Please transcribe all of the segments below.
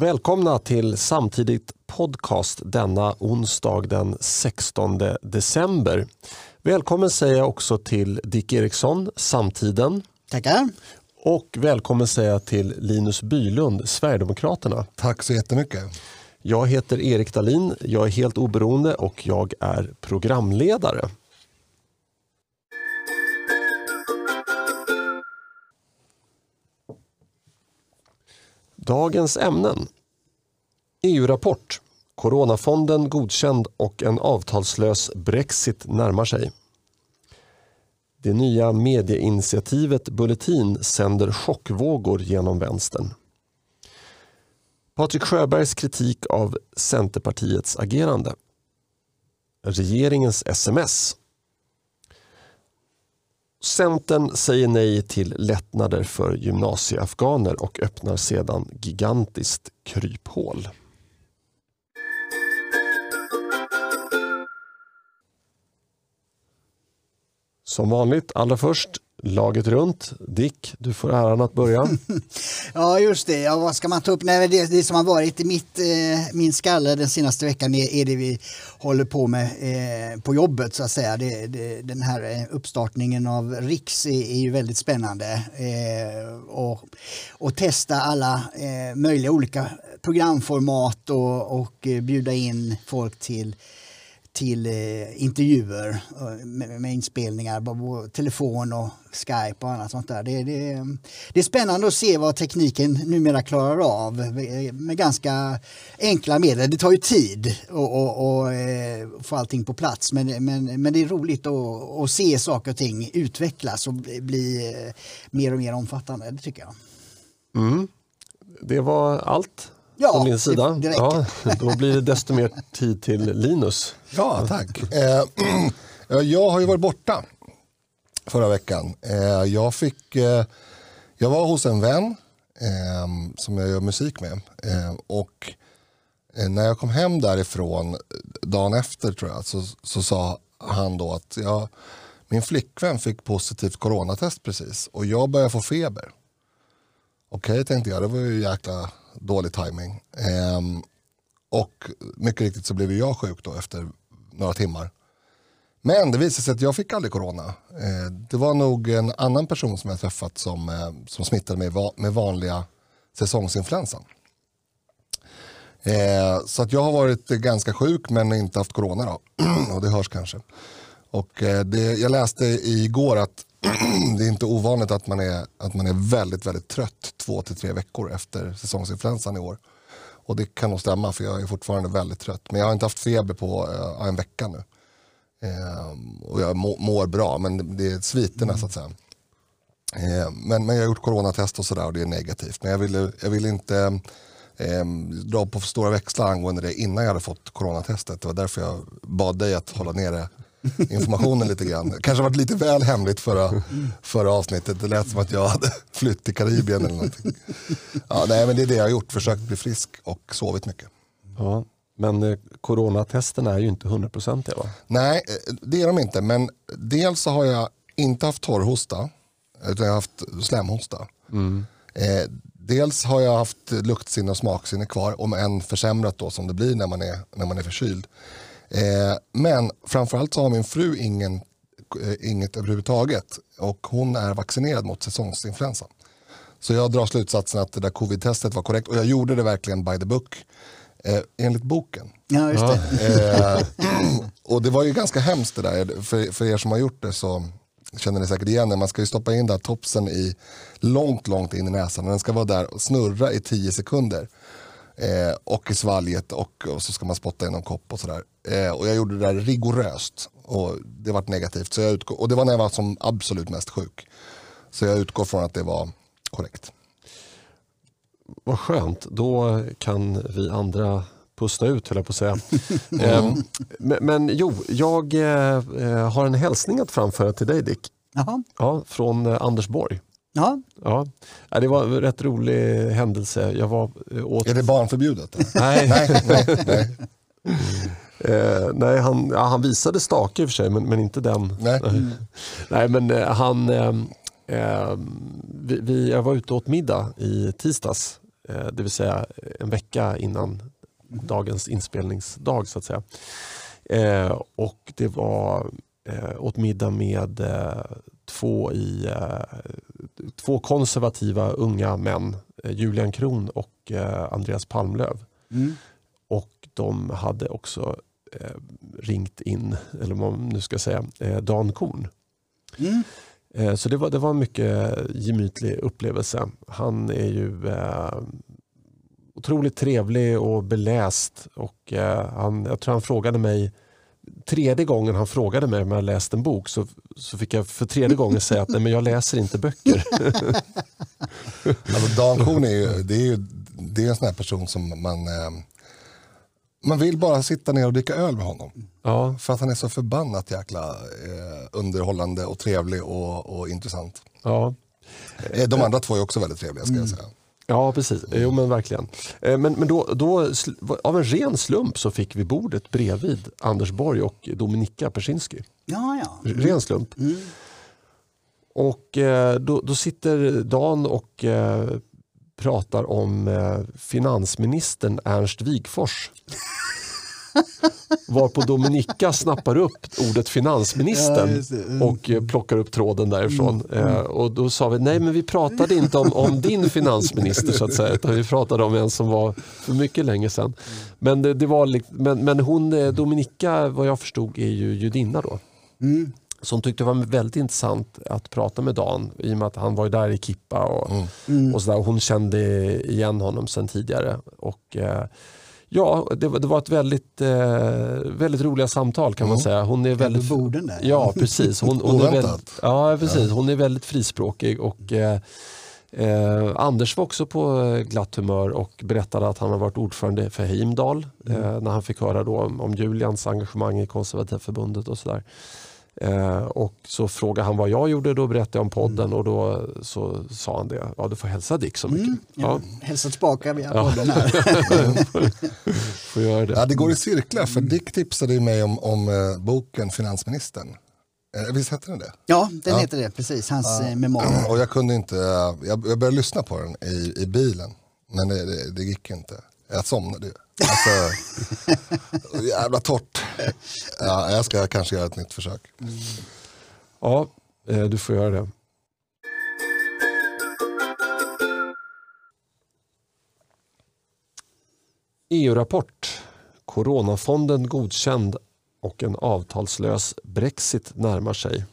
Välkomna till Samtidigt podcast denna onsdag den 16 december. Välkommen säger jag också till Dick Eriksson, Samtiden. Tackar. Och välkommen säger jag till Linus Bylund, Sverigedemokraterna. Tack så jättemycket. Jag heter Erik Dahlin, jag är helt oberoende och jag är programledare. Dagens ämnen. EU-rapport. Coronafonden godkänd och en avtalslös Brexit närmar sig. Det nya medieinitiativet Bulletin sänder chockvågor genom vänstern. Patrik Sjöbergs kritik av Centerpartiets agerande. Regeringens sms. Centern säger nej till lättnader för gymnasieafghaner och öppnar sedan gigantiskt kryphål. Som vanligt, allra först laget runt. Dick, du får äran att börja. ja, just det. Ja, vad ska man ta upp? Nej, det, det som har varit i mitt, eh, min skalle den senaste veckan är, är det vi håller på med eh, på jobbet så att säga. Det, det, den här eh, uppstartningen av Riks är, är ju väldigt spännande. Eh, och, och testa alla eh, möjliga olika programformat och, och eh, bjuda in folk till till eh, intervjuer eh, med, med, inspelningar på telefon och Skype och annat sånt där. Det, det, det, är spännande att se vad tekniken numera klarar av eh, med ganska enkla medel. Det tar ju tid att eh, få allting på plats men, men, men det är roligt att, att se saker och ting utvecklas och bli bli eh, mer och mer omfattande, det tycker jag. Mm. Det var allt ja, från din sida. Det, det ja, då blir det desto mer tid till Linus. Ja, tack. Eh, jag har ju varit borta förra veckan. Eh, jag, fick, eh, jag var hos en vän ehm, som jag gör musik med. Ehm, och eh, när jag kom hem därifrån dagen efter tror jag så, så sa han då att jag, min flickvän fick positivt coronatest precis och jag börjar få feber. Okej tänkte jag, det var ju jäkla dålig timing. Ehm, och mycket riktigt så blev jag sjuk då efter några timmar. Men det visade sig att jag fick aldrig corona. Eh, det var nog en annan person som jag träffat som, eh, som smittade mig va med vanliga säsongsinfluensan. Eh, så att jag har varit ganska sjuk men inte haft corona då. och det hörs kanske. Och eh, det, jag läste igår att det är inte ovanligt att man är, att man är väldigt, väldigt trött två till tre veckor efter säsongsinfluensan i år. Och det kan nog stämma för jag är fortfarande väldigt trött. Men jag har inte haft feber på uh, en vecka nu. Uh, och jag må, mår bra men det är sviterna mm. så att säga. Uh, men, men jag har gjort coronatest och sådär och det är negativt. Men jag ville, jag ville inte ehm, dra på för stora växlar angående det innan jag hade fått coronatestet. Det var därför jag bad dig att hålla nere informationen lite grann. Kanske varit lite väl hemligt förra, förra avsnittet. Det lät som att jag hade flytt till Karibien eller någonting. Ja, nej, men det är det jag har gjort, försökt bli frisk och sovit mycket. Ja, men eh, coronatesterna är ju inte hundraprocentiga va? Nej, eh, det är de inte. Men dels så har jag inte haft torrhosta, utan jag har haft slemhosta. Mm. Eh, dels har jag haft luktsinne och smaksinne kvar, om än försämrat då som det blir när man är, när man är förkyld. Eh, men framförallt så har min fru ingen, eh, inget överhuvudtaget och hon är vaccinerad mot säsongsinfluensa. Så jag drar slutsatsen att det där covid-testet var korrekt och jag gjorde det verkligen by the book. Eh, enligt boken. Ja, just det. Eh, och det var ju ganska hemskt det där. För, för er som har gjort det så känner ni säkert igen det. Man ska ju stoppa in där topsen i långt, långt in i näsan. Och den ska vara där och snurra i tio sekunder eh, och i svalget och, och, så ska man spotta i någon kopp och sådär. Eh, och jag gjorde det där rigoröst och det var negativt. Så jag utgår, och det var när jag var som absolut mest sjuk. Så jag utgår från att det var korrekt. Vad skönt, då kan vi andra pussna ut höll jag på att säga. eh, men, men, jo, jag eh, har en hälsning att framföra till dig Dick. Jaha. Ja, från eh, Anders Borg. Ja. Ja. Det var en rätt rolig händelse. Jag var eh, åt... Är det barnförbjudet? nej. nej, nej, nej. Eh, nej han, ja, han visade stake i och för sig, men, men inte den. Nej, mm. nej men eh, han... Eh, eh, vi, vi, jag var ute åt middag i tisdags eh, det vill säga en vecka innan dagens inspelningsdag så att säga. Eh, och det var eh, åt middag med eh, två, i, eh, två konservativa unga män, eh, Julian Kron och eh, Andreas Palmlöv. Mm. Och de hade också eh, ringt in, eller vad man nu ska säga, Dan Korn. Mm. Så det var, det var en mycket gemytlig upplevelse. Han är ju eh, otroligt trevlig och beläst. Och, eh, han, jag tror han frågade mig tredje gången han frågade mig om jag läst en bok så, så fick jag för tredje gången säga att nej, men jag läser inte böcker. Alltså Dan Korn är ju, det är ju det är en sån här person som man, eh, man vill bara sitta ner och dricka öl med honom. ja, För att han är så förbannat jäkla eh, underhållande och trevlig och, och intressant. ja. Eh, De andra två är också väldigt trevliga ska jag säga. Ja, precis. Jo, men verkligen. Eh, Men, men då, då, av en ren slump så fick vi bordet bredvid Anders Borg och Dominika Persinski. Ja, ja. Ren slump. Och eh, då, då sitter Dan och eh, pratar om finansministern Ernst Wigfors. Varpå Dominika snappar upp ordet finansministern. Mm. och eh, plockar upp tråden därifrån. Eh, och då sa vi, nej men vi pratade inte om, om din finansminister så att säga, utan vi pratade om en som var för mycket länge sedan. Men, det, det var, men, men hon, eh, Dominika, vad jag förstod, är ju judinna då. Mm. Så hon tyckte det var väldigt intressant att prata med Dan i och med att han var där i Kippa och, Mm. och sådär. Hon kände igen honom sedan tidigare. Och, eh, ja, det, var- det var ett väldigt, eh, väldigt roliga samtal kan man säga. Hon är väldigt, borden där. Ja, precis. Hon, hon, är väldigt, ja, precis. hon är väldigt frispråkig. Och, eh, eh, Anders var också på glatt humör och berättade att han har varit ordförande för Heimdal eh, när han fick höra då om, om Julians engagemang i konservativa förbundet och sådär. Eh, och så frågade han vad jag gjorde, då berättade jag om podden och då så sa han det. Ja, du får hälsa Dick så mycket. Mm. Ja, Hälsa tillbaka via Ja. podden här. får göra det. Ja, det går i cirklar för Dick tipsade mig om, om eh, boken Finansministern. Eh, visst hette den det? Ja, den Ja. heter det precis. Hans ja. memoarer. Och jag kunde inte, eh, jag, jag började lyssna på den i, i bilen. Men det, det, det gick inte. Jag somnade ju. Alltså, jävla torrt. Ja, jag ska kanske göra ett nytt försök. Ja, eh, du får göra det. EU-rapport. Coronafonden godkänd och en avtalslös Brexit närmar sig.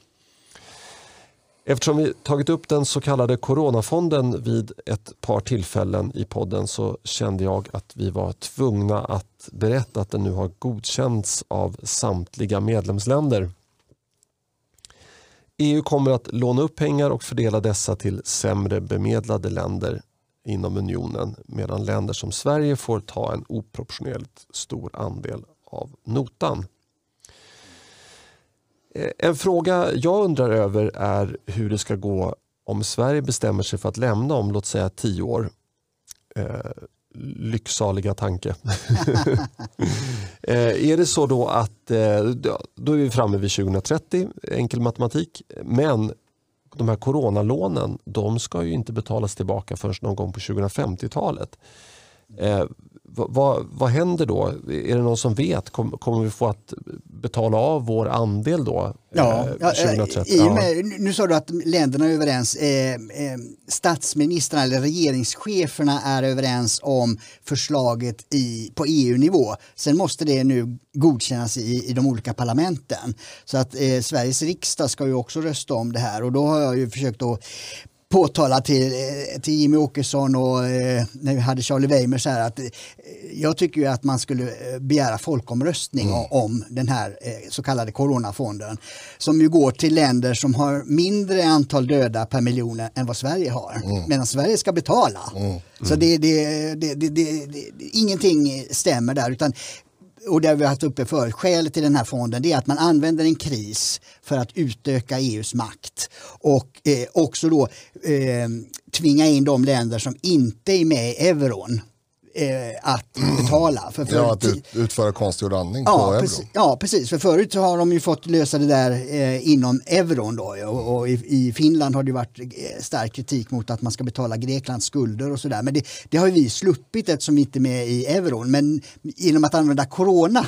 Eftersom vi tagit upp den så kallade coronafonden vid ett par tillfällen i podden så kände jag att vi var tvungna att berätta att den nu har godkänts av samtliga medlemsländer. EU kommer att låna upp pengar och fördela dessa till sämre bemedlade länder inom unionen medan länder som Sverige får ta en oproportionerligt stor andel av notan. Eh, En fråga jag undrar över är hur det ska gå om Sverige bestämmer sig för att lämna om låt säga tio år. Eh, lycksaliga tanke. eh, är det så då att eh, då är vi framme vid 2030, enkel matematik, men de här coronalånen de ska ju inte betalas tillbaka förrän någon gång på 2050-talet. Eh, vad, vad, händer då? Är det någon som vet? Kom, kommer vi få att betala av vår andel då? Ja, eh, ja, eh, 2030? i och med, nu sa du att länderna är överens. Eh, eh, statsministrarna eller regeringscheferna är överens om förslaget i, på EU-nivå. Sen måste det nu godkännas i, i de olika parlamenten. Så att eh, Sveriges riksdag ska ju också rösta om det här och då har jag ju försökt att påtala till, eh, till Jimmy Åkesson och eh, när vi hade Charlie Weimer så här att eh, jag tycker ju att man skulle begära folkomröstning o- om den här så kallade coronafonden som ju går till länder som har mindre antal döda per miljon än vad Sverige har. Medan Sverige ska betala. Så det, det, det, det, det, det, ingenting stämmer där utan och det har vi haft uppe förut, skälet till den här fonden det är att man använder en kris för att utöka EUs makt och eh, också då eh, tvinga in de länder som inte är med i euron eh, att betala. För, för Ja, att ut, utföra konstgjord andning på Ja euro. precis, ja, precis. För förut så har de ju fått lösa det där eh, inom euron. Då, och, och i, I Finland har det varit eh, stark kritik mot att man ska betala Greklands skulder och sådär. Men det, det har ju vi sluppit eftersom vi inte är med i euron. Men genom att använda corona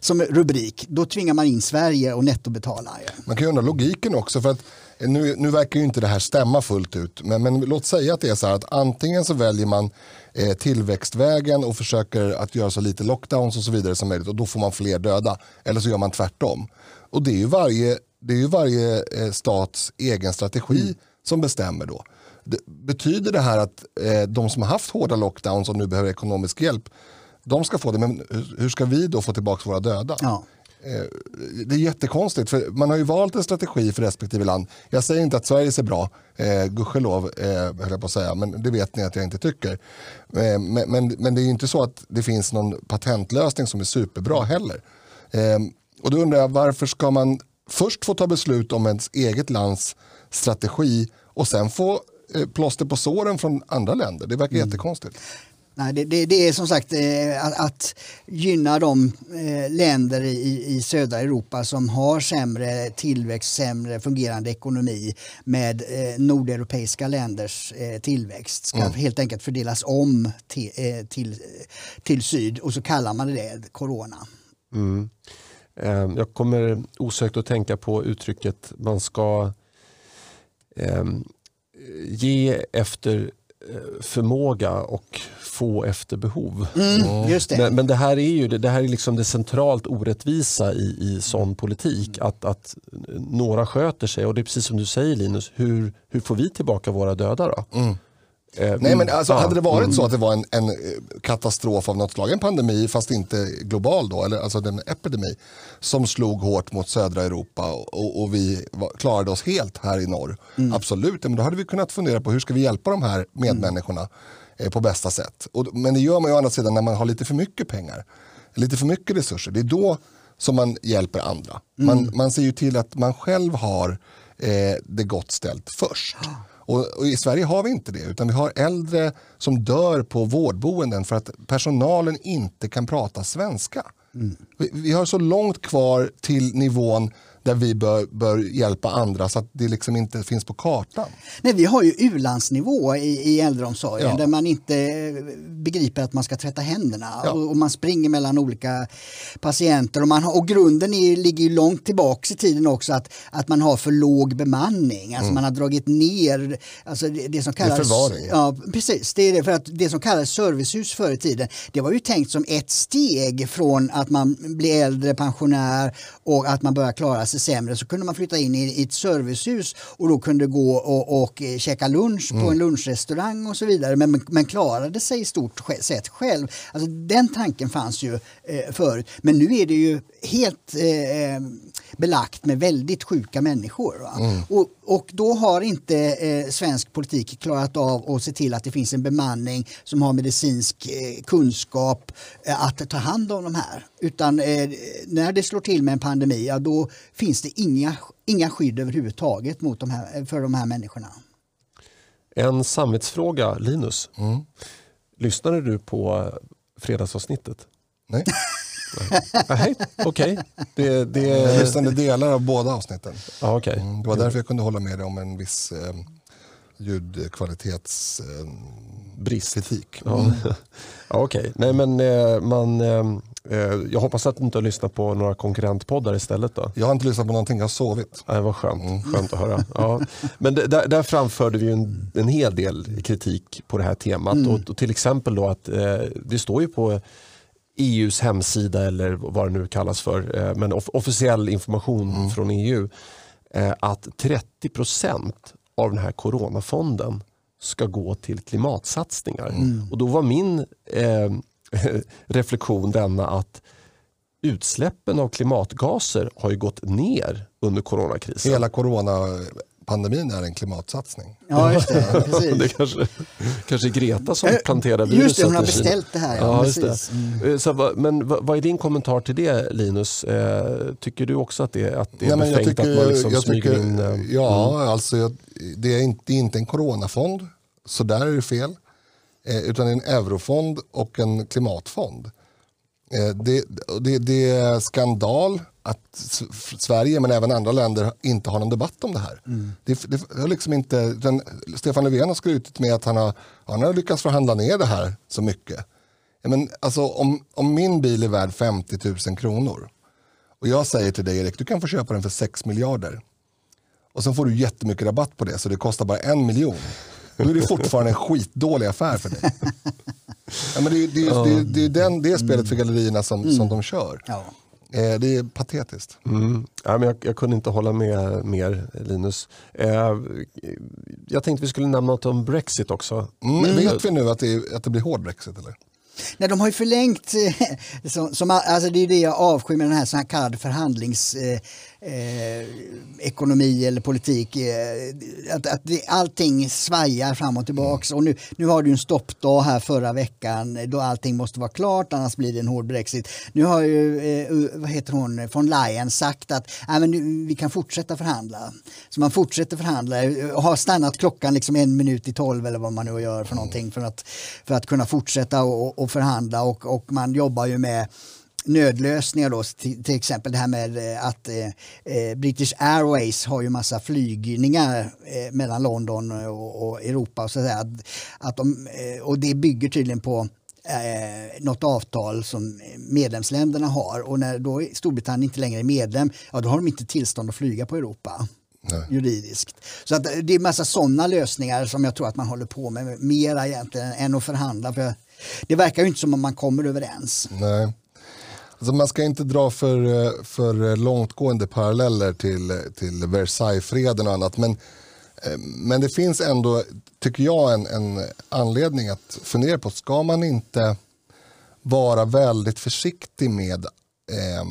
som rubrik, då tvingar man in Sverige och nettobetala. Man kan ju undra logiken också. för att nu, nu verkar ju inte det här stämma fullt ut. Men, men låt säga att det är så här att antingen så väljer man eh, tillväxtvägen och försöker att göra så lite lockdowns och så vidare som möjligt och då får man fler döda. Eller så gör man tvärtom. Och det är ju varje, det är ju varje eh, stats egen strategi som bestämmer då. Det, betyder det här att eh, de som har haft hårda lockdowns och nu behöver ekonomisk hjälp, de ska få det. Men hur- ska vi då få tillbaka våra döda? Ja. Eh, Det är jättekonstigt för man har ju valt en strategi för respektive land. Jag säger inte att Sverige ser bra, eh, gudskelov eh, höll jag på att säga, men det vet ni att jag inte tycker. Eh, men, men, men det är ju inte så att det finns någon patentlösning som är superbra heller. Eh, och då undrar jag varför ska man först få ta beslut om ens eget lands strategi och sen få eh, plåster på såren från andra länder? Det verkar jättekonstigt. Nej, det, det, det är som sagt eh, att, att gynna de eh, länder i, i södra Europa som har sämre tillväxt, sämre fungerande ekonomi med eh, nordeuropeiska länders tillväxt ska helt enkelt fördelas om till, till, till syd och så kallar man det corona. Eh, Jag kommer osökt att tänka på uttrycket man ska eh, ge efter förmåga och få efter behov. Mm, just det. Men, men det här är ju det, det här är liksom det centralt orättvisa i, i sån politik. Att, att några sköter sig och det är precis som du säger Linus, hur, hur får vi tillbaka våra döda då? Eh, Nej, men alltså, ja, hade det varit mm. så att det var en, en eh, katastrof av något slag, en pandemi fast inte global då, eller alltså en epidemi som slog hårt mot södra Europa och, och, vi var, klarade oss helt här i norr. Absolut, men då hade vi kunnat fundera på hur ska vi hjälpa de här medmänniskorna eh, på bästa sätt. Och, men det gör man ju å andra sidan när man har lite för mycket pengar, lite för mycket resurser. Det är då som man hjälper andra. Man, man ser ju till att man själv har eh, det gott ställt först. Och, och I Sverige har vi inte det, utan vi har äldre som dör på vårdboenden för att personalen inte kan prata svenska. Vi, vi har så långt kvar till nivån där vi bör, bör hjälpa andra så att det liksom inte finns på kartan. Nej, vi har ju u-landsnivå i, i äldreomsorgen Ja. där man inte begriper att man ska tvätta händerna Ja. och, och man springer mellan olika patienter. Och, man har, och grunden är, ligger ju långt tillbaks i tiden också att, att man har för låg bemanning. Alltså man har dragit ner alltså det, det som Mm. kallas... förvaring. Ja, precis. Det är det. För att det som kallades servicehus förr i tiden, det var ju tänkt som ett steg från att man blir äldre, pensionär och att man börjar klara sig sämre. Så kunde man flytta in i, ett servicehus och då kunde gå och, och eh, käka lunch på en lunchrestaurang och så vidare. Men, men klarade sig i stort sett själv. Alltså, den tanken fanns ju eh, förut. Men nu är det ju helt eh, belagt med väldigt sjuka människor. Va? Och, och då har inte eh, svensk politik klarat av att se till att det finns en bemanning som har medicinsk eh, kunskap eh, att ta hand om de här. Utan eh, när det slår till med en pandemi, ja, då finns det inga, inga skydd överhuvudtaget mot de här, för de här människorna. En samvetsfråga, Linus. Lyssnade du på fredagsavsnittet? Nej? Nej, okej. Det, det, Jag lyssnade delar av båda avsnitten. ja, okej. Mm, det var därför jag kunde hålla med dig om en viss eh, ljudkvalitets... Eh, kritik. Ja. ja, okej. Nej, men eh, man, eh, eh, jag hoppas att du inte har lyssnat på några konkurrentpoddar istället. Då. Jag har inte lyssnat på någonting, jag har sovit. Nej, vad skönt. skönt att höra. Ja. Men där, där framförde vi en, en hel del kritik på det här temat. Och, och till exempel då att eh, det står ju på EUs hemsida eller vad det nu kallas för, eh, men off- officiell information från EU, att 30 procent av den här coronafonden ska gå till klimatsatsningar. Och då var min eh, reflektion denna att utsläppen av klimatgaser har ju gått ner under coronakrisen. Hela coronapandemin är en klimatsatsning. Ja, just det. Precis. Det kanske, kanske Greta som Eh, planterar just det, viruset. hon har beställt det här, ja, Ja, just precis. det. Eh, Så, men vad, är din kommentar till det Linus? Eh, tycker du också att det, att det är Nej, men jag befängt tycker, att man liksom jag smyger tycker, in... Ja, alltså jag, det, är inte, det är inte en coronafond, så där är det fel. eh, utan en eurofond och en klimatfond. Eh, det, det, det är skandal att Sverige, men även andra länder, inte har någon debatt om det här. Mm. Det, det har liksom inte, den, Stefan Löfven har skrutit med att han har, han har lyckats förhandla ner det här så mycket. Men alltså, om, om min bil är värd 50 000 kronor och jag säger till dig Erik, du kan få köpa den för 6 miljarder. Och sen får du jättemycket rabatt på det så det kostar bara en miljon. Då är det fortfarande en skitdålig affär för dig. Ja, men det, är, det, är, det, är, det, är den, det spelet för gallerierna som, mm. som de kör. Ja. Eh, det är patetiskt. Mm. Ja, men jag, jag, kunde inte hålla med mer Linus. Eh, jag tänkte vi skulle nämna något om Brexit också. Mm. Vet vi nu att det, att det blir hård Brexit? Eller? Nej, de har ju förlängt, eh, som, som, alltså det är det jag avskyr med den här så kallade förhandlings... Eh, eh, ekonomi eller politik. Eh, att, att det, allting svajar fram och tillbaks. Och nu, nu har du en stoppdag här förra veckan då allting måste vara klart annars blir det en hård Brexit. Nu har ju, eh, vad heter hon, von Leyen sagt att äh, men nu, vi kan fortsätta förhandla. Så man fortsätter förhandla och har stannat klockan liksom en minut i tolv eller vad man nu gör för någonting för att, för att kunna fortsätta och, och förhandla och, och man jobbar ju med nödlösningar då, till, till, exempel det här med eh, att eh, eh, British Airways har ju massa flygningar eh, mellan London och, och, Europa och så att, att de, eh, och det bygger tydligen på eh, något avtal som medlemsländerna har och när då Storbritannien inte längre är medlem, ja då har de inte tillstånd att flyga på Europa. Nej. juridiskt. Så att det är massa sådana lösningar som jag tror att man håller på med mera egentligen än att förhandla. För det verkar ju inte som om man kommer överens. Nej. Alltså man ska inte dra för, för långtgående paralleller till, till Versaillesfreden och annat. Men, eh, men det finns ändå, tycker jag, en, en anledning att fundera på. Ska man inte vara väldigt försiktig med eh,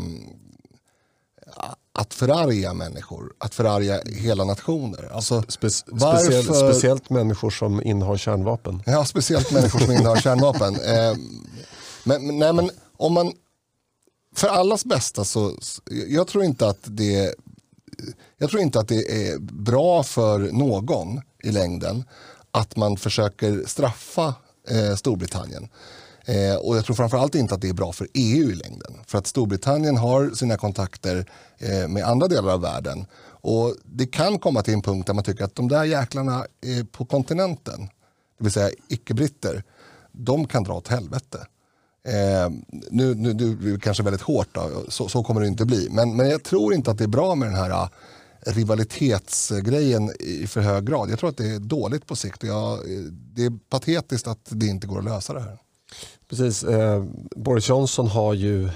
att förarga människor, att förarga hela nationer. Alltså, Spe varför... speciellt, speciellt människor som innehar kärnvapen. Ja, speciellt människor som innehar kärnvapen. Eh, men, nej, men om man för allas bästa så, jag tror inte att det jag tror inte att det är bra för någon i längden att man försöker straffa eh, Storbritannien. Eh, och jag tror framförallt inte att det är bra för EU i längden. För att Storbritannien har sina kontakter eh, med andra delar av världen. Och det kan komma till en punkt där man tycker att de där jäklarna eh, på kontinenten, det vill säga icke-britter, de kan dra åt helvete. Eh, nu, nu, blir det kanske väldigt hårt, då. Så, så, kommer det inte bli. Men, men jag tror inte att det är bra med den här uh, rivalitetsgrejen i för hög grad. Jag tror att det är dåligt på sikt. Jag, det är patetiskt att det inte går att lösa det här. Precis. Eh, Boris Johnson har ju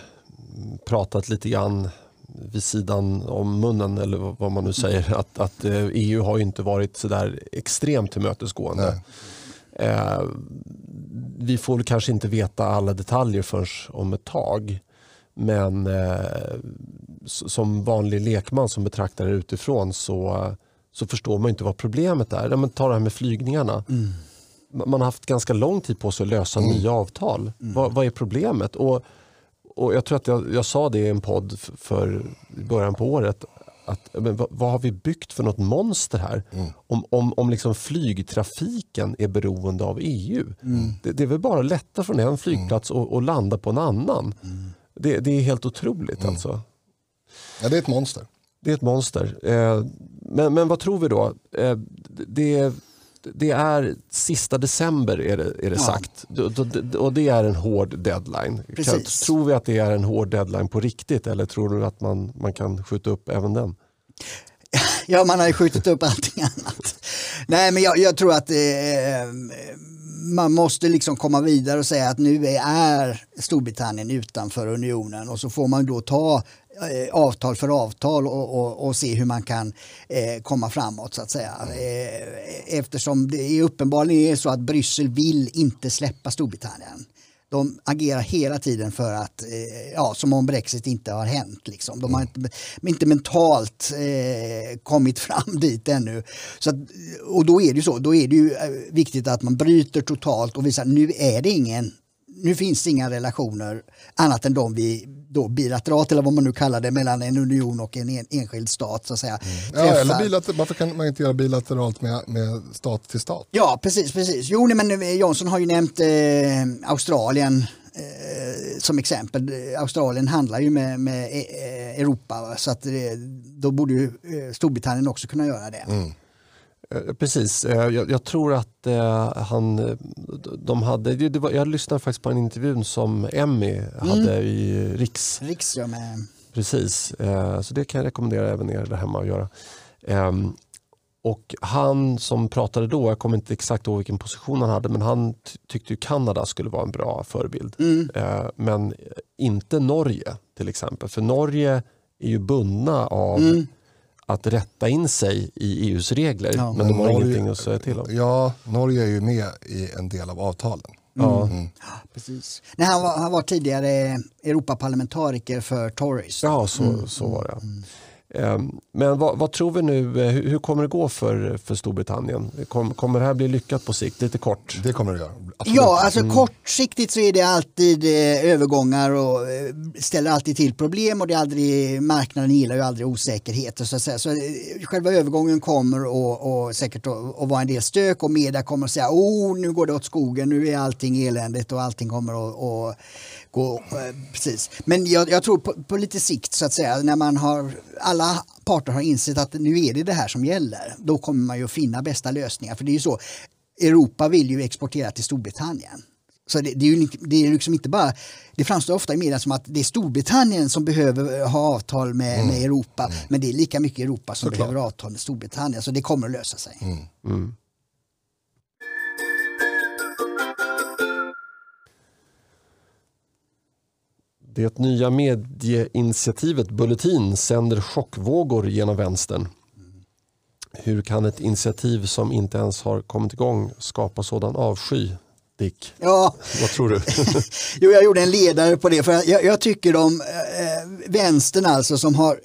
pratat lite grann vid sidan om munnen eller vad man nu säger. Att, att EU eh, e har inte varit så där extremt tillmötesgående. Eh, vi får kanske inte veta alla detaljer förrän om ett tag. Men eh, som vanlig lekman som betraktar det utifrån så, så förstår man inte vad problemet är. Men ta det här med flygningarna. Mm. Man har haft ganska lång tid på sig att lösa mm. nya avtal. Mm. Vad, vad, är problemet? Och, och Jag tror att jag, jag sa det i en podd för, i början på året att, men vad, vad, har vi byggt för något monster här? Mm. Om, om, om liksom flygtrafiken är beroende av EU. Mm. Det, det, är väl bara lätta från en flygplats och, och landa på en annan. Mm. Det, det, är helt otroligt mm. alltså. Ja, det är ett monster. Det är ett monster. Eh, men, men vad tror vi då? Eh, det, det är sista december är det, är det ja. sagt. Och det är en hård deadline. Kan, tror vi att det är en hård deadline på riktigt eller tror du att man, man kan skjuta upp även den? Ja, man har ju skjutit upp allting annat. Nej, men jag, jag tror att eh, man måste liksom komma vidare och säga att nu är Storbritannien utanför unionen och så får man då ta eh, avtal för avtal och, och, och, se hur man kan eh, komma framåt så att säga. Eh, eftersom det uppenbarligen är så att Bryssel vill inte släppa Storbritannien. De agerar hela tiden för att, eh, ja, som om Brexit inte har hänt. Liksom. De har inte, inte mentalt eh, kommit fram dit ännu. Så att, och då är det ju så, då är det ju eh, viktigt att man bryter totalt och visar att nu är det ingen nu finns det inga relationer annat än de vi då bilateralt eller vad man nu kallar det mellan en union och en, en enskild stat så att säga. Ja, eller bilater, varför kan man inte göra bilateralt med, med stat till stat? Ja, precis. precis. Jo, nej, men eh, Johnson har ju nämnt eh, Australien eh, som exempel. Australien handlar ju med, med eh, Europa så att eh, då borde ju Storbritannien också kunna göra det. Mm. Eh, Precis, Eh, jag, jag tror att eh, han, de hade, det, var, jag lyssnade faktiskt på en intervju som Emmy hade i Riks. Riks ja, med, Precis, så det kan jag rekommendera även er där hemma att göra. Ehm, och han som pratade då, jag kommer inte exakt ihåg vilken position han hade, men han ty- tyckte ju Kanada skulle vara en bra förebild. Eh, men inte Norge till exempel, för Norge är ju bundna av att rätta in sig i EUs regler, Ja. men de har Norge- ingenting att säga till om. Ja, Norge är ju med i en del av avtalen. Ja. precis. Nej, han, var, han var tidigare Europaparlamentariker för Tories. Ja, så, så var det. Ehm, Men vad, vad tror vi nu, eh, hur, kommer det gå för, för Storbritannien? Kom, kommer det här bli lyckat på sikt? Lite kort. Det kommer det göra. Absolut. Ja, alltså kortsiktigt så är det alltid eh, övergångar och eh, ställer alltid till problem och det är aldrig, marknaden gillar ju aldrig osäkerhet. Så, att säga. så eh, själva övergången kommer och, och säkert att vara en del stök och media kommer att säga oh nu går det åt skogen, nu är allting eländigt och allting kommer att gå eh, precis. Men jag, jag tror på, på lite sikt så att säga när man har alla parter har insett att nu är det det här som gäller. Då kommer man ju att finna bästa lösningar för det är ju så Europa vill ju exportera till Storbritannien. Så det, det är ju det är liksom inte bara, det framstår ofta i media som att det är Storbritannien som behöver ha avtal med, med Europa, men det är lika mycket Europa som Såklart. behöver avtal med Storbritannien, så det kommer att lösa sig. Det nya medieinitiativet Bulletin sänder chockvågor genom vänstern. Hur kan ett initiativ som inte ens har kommit igång skapa sådan avsky? Dick, Ja, vad tror du? Jo, jag gjorde en ledare på det. För jag, jag tycker de eh, vänstern alltså som har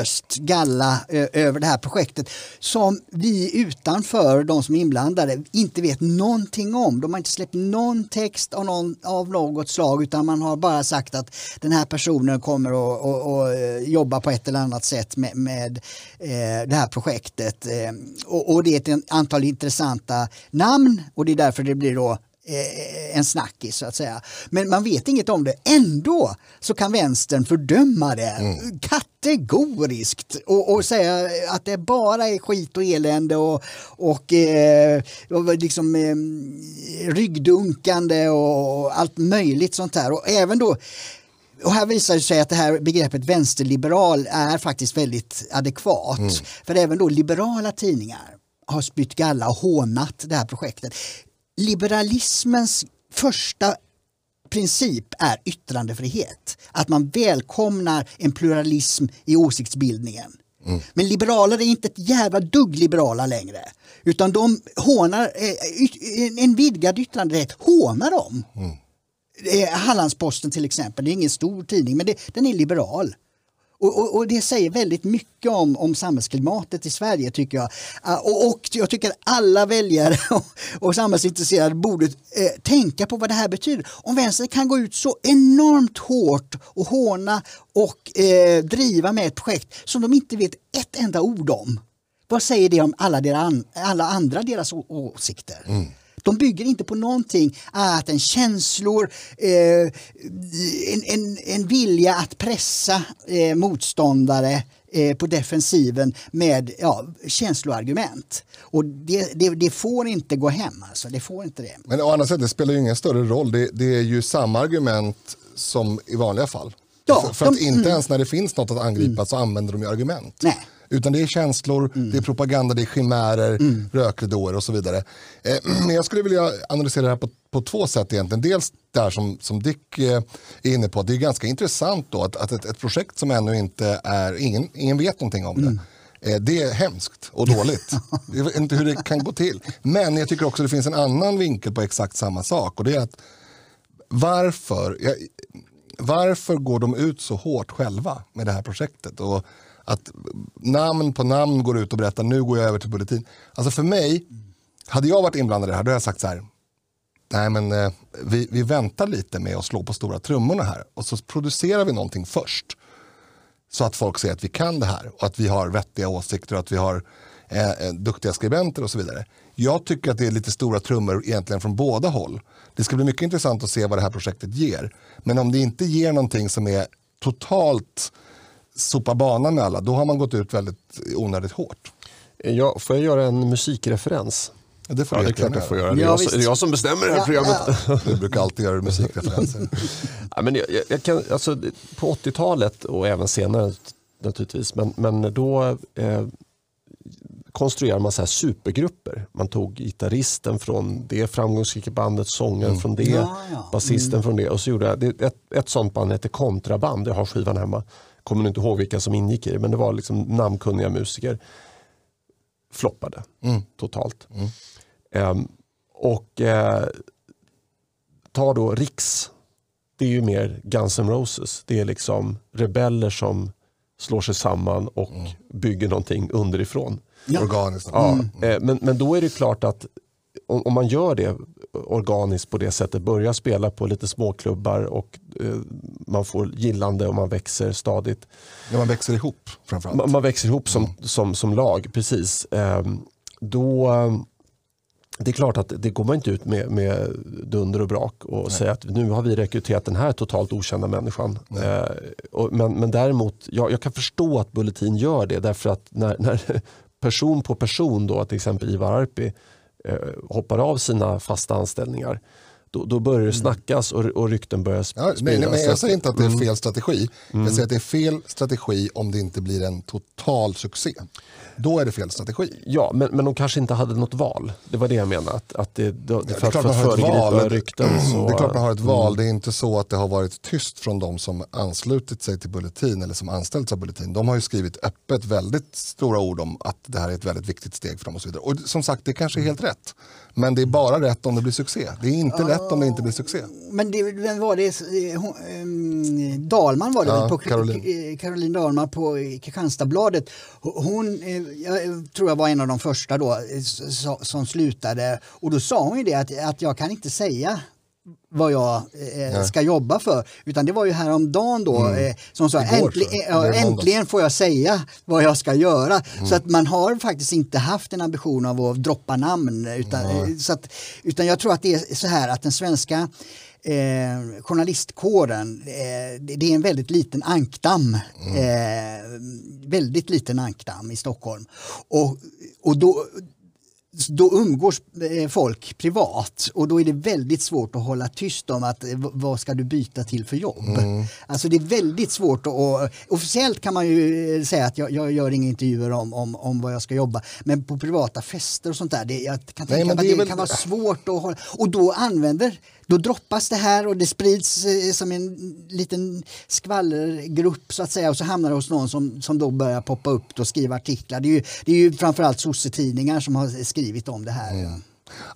öst galla ö, över det här projektet som vi utanför, de som är inblandade, inte vet någonting om. De har inte släppt någon text av, någon, av något slag utan man har bara sagt att den här personen kommer att eh, jobba på ett eller annat sätt med, med eh, det här projektet. Eh, och, och det är ett antal intressanta namn och det är därför det blir då eh, en snackis så att säga. Men man vet inget om det. Ändå så kan vänstern fördöma det kategoriskt och, och säga att det bara är skit och elände och, och, eh, och liksom eh, ryggdunkande och allt möjligt sånt här. Och även då och här visar det sig att det här begreppet vänsterliberal är faktiskt väldigt adekvat. För även då liberala tidningar har spytt galla och hånat det här projektet. Liberalismens första princip är yttrandefrihet. Att man välkomnar en pluralism i åsiktsbildningen. Men liberaler är inte ett jävla dugg liberala längre. Utan de hånar, eh, en- vidgad yttranderätt hånar dem. Eh, Hallandsposten till exempel, det är ingen stor tidning men det, den är liberal. Och, och, och det säger väldigt mycket om, om samhällsklimatet i Sverige tycker jag. Ah, och, och jag tycker att alla väljare och, och samhällsintresserade borde eh, tänka på vad det här betyder. Om vänstern kan gå ut så enormt hårt och håna och eh, driva med ett projekt som de inte vet ett enda ord om. Vad säger det om alla, deras, an- alla andra deras åsikter? åsikter? De bygger inte på någonting annat än känslor, eh, en, en, en vilja att pressa eh, motståndare eh, på defensiven med ja, känsloargument. Och det, det, det får inte gå hem. Alltså. Det får inte det. Men å andra sidan, det spelar ju ingen större roll. Det, det är ju samma argument som i vanliga fall. Ja, för för att de- inte ens när det finns något att angripa så använder de ju argument. Nej. Utan det är känslor, det är propaganda, det är chimärer, rökridåer och så vidare. Eh, men jag skulle vilja analysera det här på, på två sätt egentligen. Dels där som, som Dick eh, är inne på, att det är ganska intressant då att, att ett, ett projekt som ännu inte är, ingen, ingen vet någonting om det. Eh, Det är hemskt och dåligt. Jag vet inte hur det kan gå till. Men jag tycker också det finns en annan vinkel på exakt samma sak. Och det är att varför, varför går de ut så hårt själva med det här projektet? Och att namn på namn går ut och berättar nu går jag över till bulletin. Alltså för mig, hade jag varit inblandad i det här då hade jag sagt så här. nej men eh, vi, vi väntar lite med att slå på stora trummorna här och så producerar vi någonting först. Så att folk ser att vi kan det här och att vi har vettiga åsikter och att vi har eh, eh, duktiga skribenter och så vidare. Jag tycker att det är lite stora trummor egentligen från båda håll. Det ska bli mycket intressant att se vad det här projektet ger. Men om det inte ger någonting som är totalt sopa banan med alla, då har man gått ut väldigt onödigt hårt. Ja, får jag göra en musikreferens? Det får Ja, du det är klart jag får göra. Det är, Ja, jag, som- visst. det är jag som bestämmer det här Ja, programmet. Du brukar alltid göra musikreferenser. Ja, men jag, jag- kan, alltså, på 80-talet och även senare naturligtvis, men, men då eh, konstruerade man så här supergrupper. Man tog gitarristen från det framgångsrika bandet, sångaren från det, Ja, ja. basisten från det. Och så gjorde jag, det, ett, ett sånt band hette Kontraband, jag har skivan hemma. Kommer inte ihåg vilka som ingick i det, men det var liksom namnkunniga musiker. Floppade totalt. Ehm, och eh, ta då Riks. Det är ju mer Guns N' Roses. Det är liksom rebeller som slår sig samman och bygger någonting underifrån. Organiskt. Ja, eh, men, men då är det klart att om, man gör det organiskt på det sättet, börjar spela på lite småklubbar och eh, man får gillande och man växer stadigt. När man växer ihop framförallt. Man, man växer ihop som, som, som lag, precis. Ehm, då, eh, det är klart att det går man inte ut med, med dunder och brak och säga att nu har vi rekryterat den här totalt okända människan. Eh, och, men, men däremot, jag, jag kan förstå att Bulletin gör det därför att när, när person på person, då, till exempel Ivar Arpi, eh, Eh, hoppar av sina fasta anställningar, då, då börjar det snackas och, och rykten börjar sp- Ja, nej, nej, spridas. men jag säger inte att det är fel strategi. Jag säger att det är fel strategi om det inte blir en total succé. Då är det fel strategi. Ja, men, men de kanske inte hade något val. Det var det jag menade. Att, att det, det, det är för, att- för föregripa val. rykten så... Det är klart man har ett val. Det är inte så att det har varit tyst från de som anslutit sig till Bulletin eller som anställts av Bulletin. De har ju skrivit öppet väldigt stora ord om att det här är ett väldigt viktigt steg för dem och så vidare. Och som sagt, det kanske är helt rätt. Men det är bara rätt om det blir succé. Det är inte rätt om det inte blir succé. Men det, vem var det? Eh, hon- ehm, Dalman var det Ja? På, Caroline. eh, Caroline Dalman på eh, Kristianstadsbladet. Hon eh, jag tror jag var en av de första då eh, som slutade och då sa hon ju det att, att jag kan inte säga vad jag eh, ska jobba för. Utan det var ju häromdagen då eh, som sa Mm. Igår, äntligen, får jag säga vad jag ska göra. Mm. Så att man har faktiskt inte haft en ambition av att droppa namn. Utan, eh, så att, utan jag tror att det är så här att den svenska eh, journalistkåren, eh, det det är en väldigt liten ankdamm. Eh, väldigt liten ankdamm i Stockholm. Och, och då, då umgås eh, folk privat och då är det väldigt svårt att hålla tyst om att eh, vad ska du byta till för jobb. Alltså det är väldigt svårt att, och, officiellt kan man ju eh, säga att jag, jag gör inga intervjuer om, om, om vad jag ska jobba men på privata fester och sånt där, det, jag kan tänka mig det att det väl- kan vara svårt att hålla och då använder då droppas det här och det sprids eh, som en liten skvallergrupp så att säga och så hamnar det hos någon som, som då börjar poppa upp och skriva artiklar. Det är ju, det är ju framförallt sossetidningar som har skrivit om det här. Mm.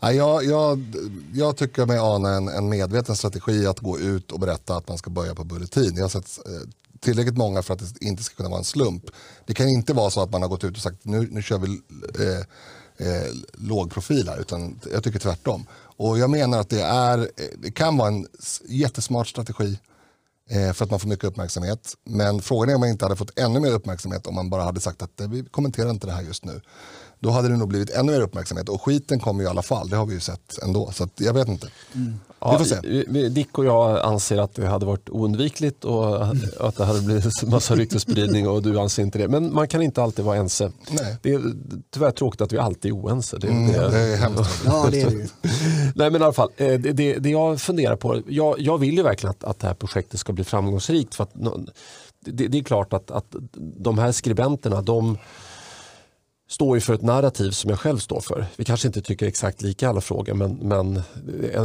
Ja, jag, jag, jag tycker mig ana en, en medveten strategi att gå ut och berätta att man ska börja på Bulletin. Jag har sett eh, tillräckligt många för att det inte ska kunna vara en slump. Det kan inte vara så att man har gått ut och sagt nu, nu kör vi eh, eh, låg profil här, utan jag tycker tvärtom. Och jag menar att det, är, det kan vara en jättesmart strategi eh, för att man får mycket uppmärksamhet. Men frågan är om man inte hade fått ännu mer uppmärksamhet om man bara hade sagt att eh, vi kommenterar inte det här just nu. Då hade det nog blivit ännu mer uppmärksamhet och skiten kommer ju i alla fall, det har vi ju sett ändå. Så att jag vet inte. Ja, vi får se. Dick och jag anser att det hade varit oundvikligt och att det hade blivit en massa ryktesspridning och du anser inte det. Men man kan inte alltid vara ense. Nej. Det är tyvärr tråkigt att vi alltid är oense. Det, Mm, det, det är hemskt. Ja, det är det ju. Nej men i alla fall, eh, det, det, det jag funderar på, jag, jag vill ju verkligen att, att det här projektet ska bli framgångsrikt. För att, det, det är klart att, att de här skribenterna, de står ju för ett narrativ som jag själv står för. Vi kanske inte tycker exakt lika i alla frågor men, men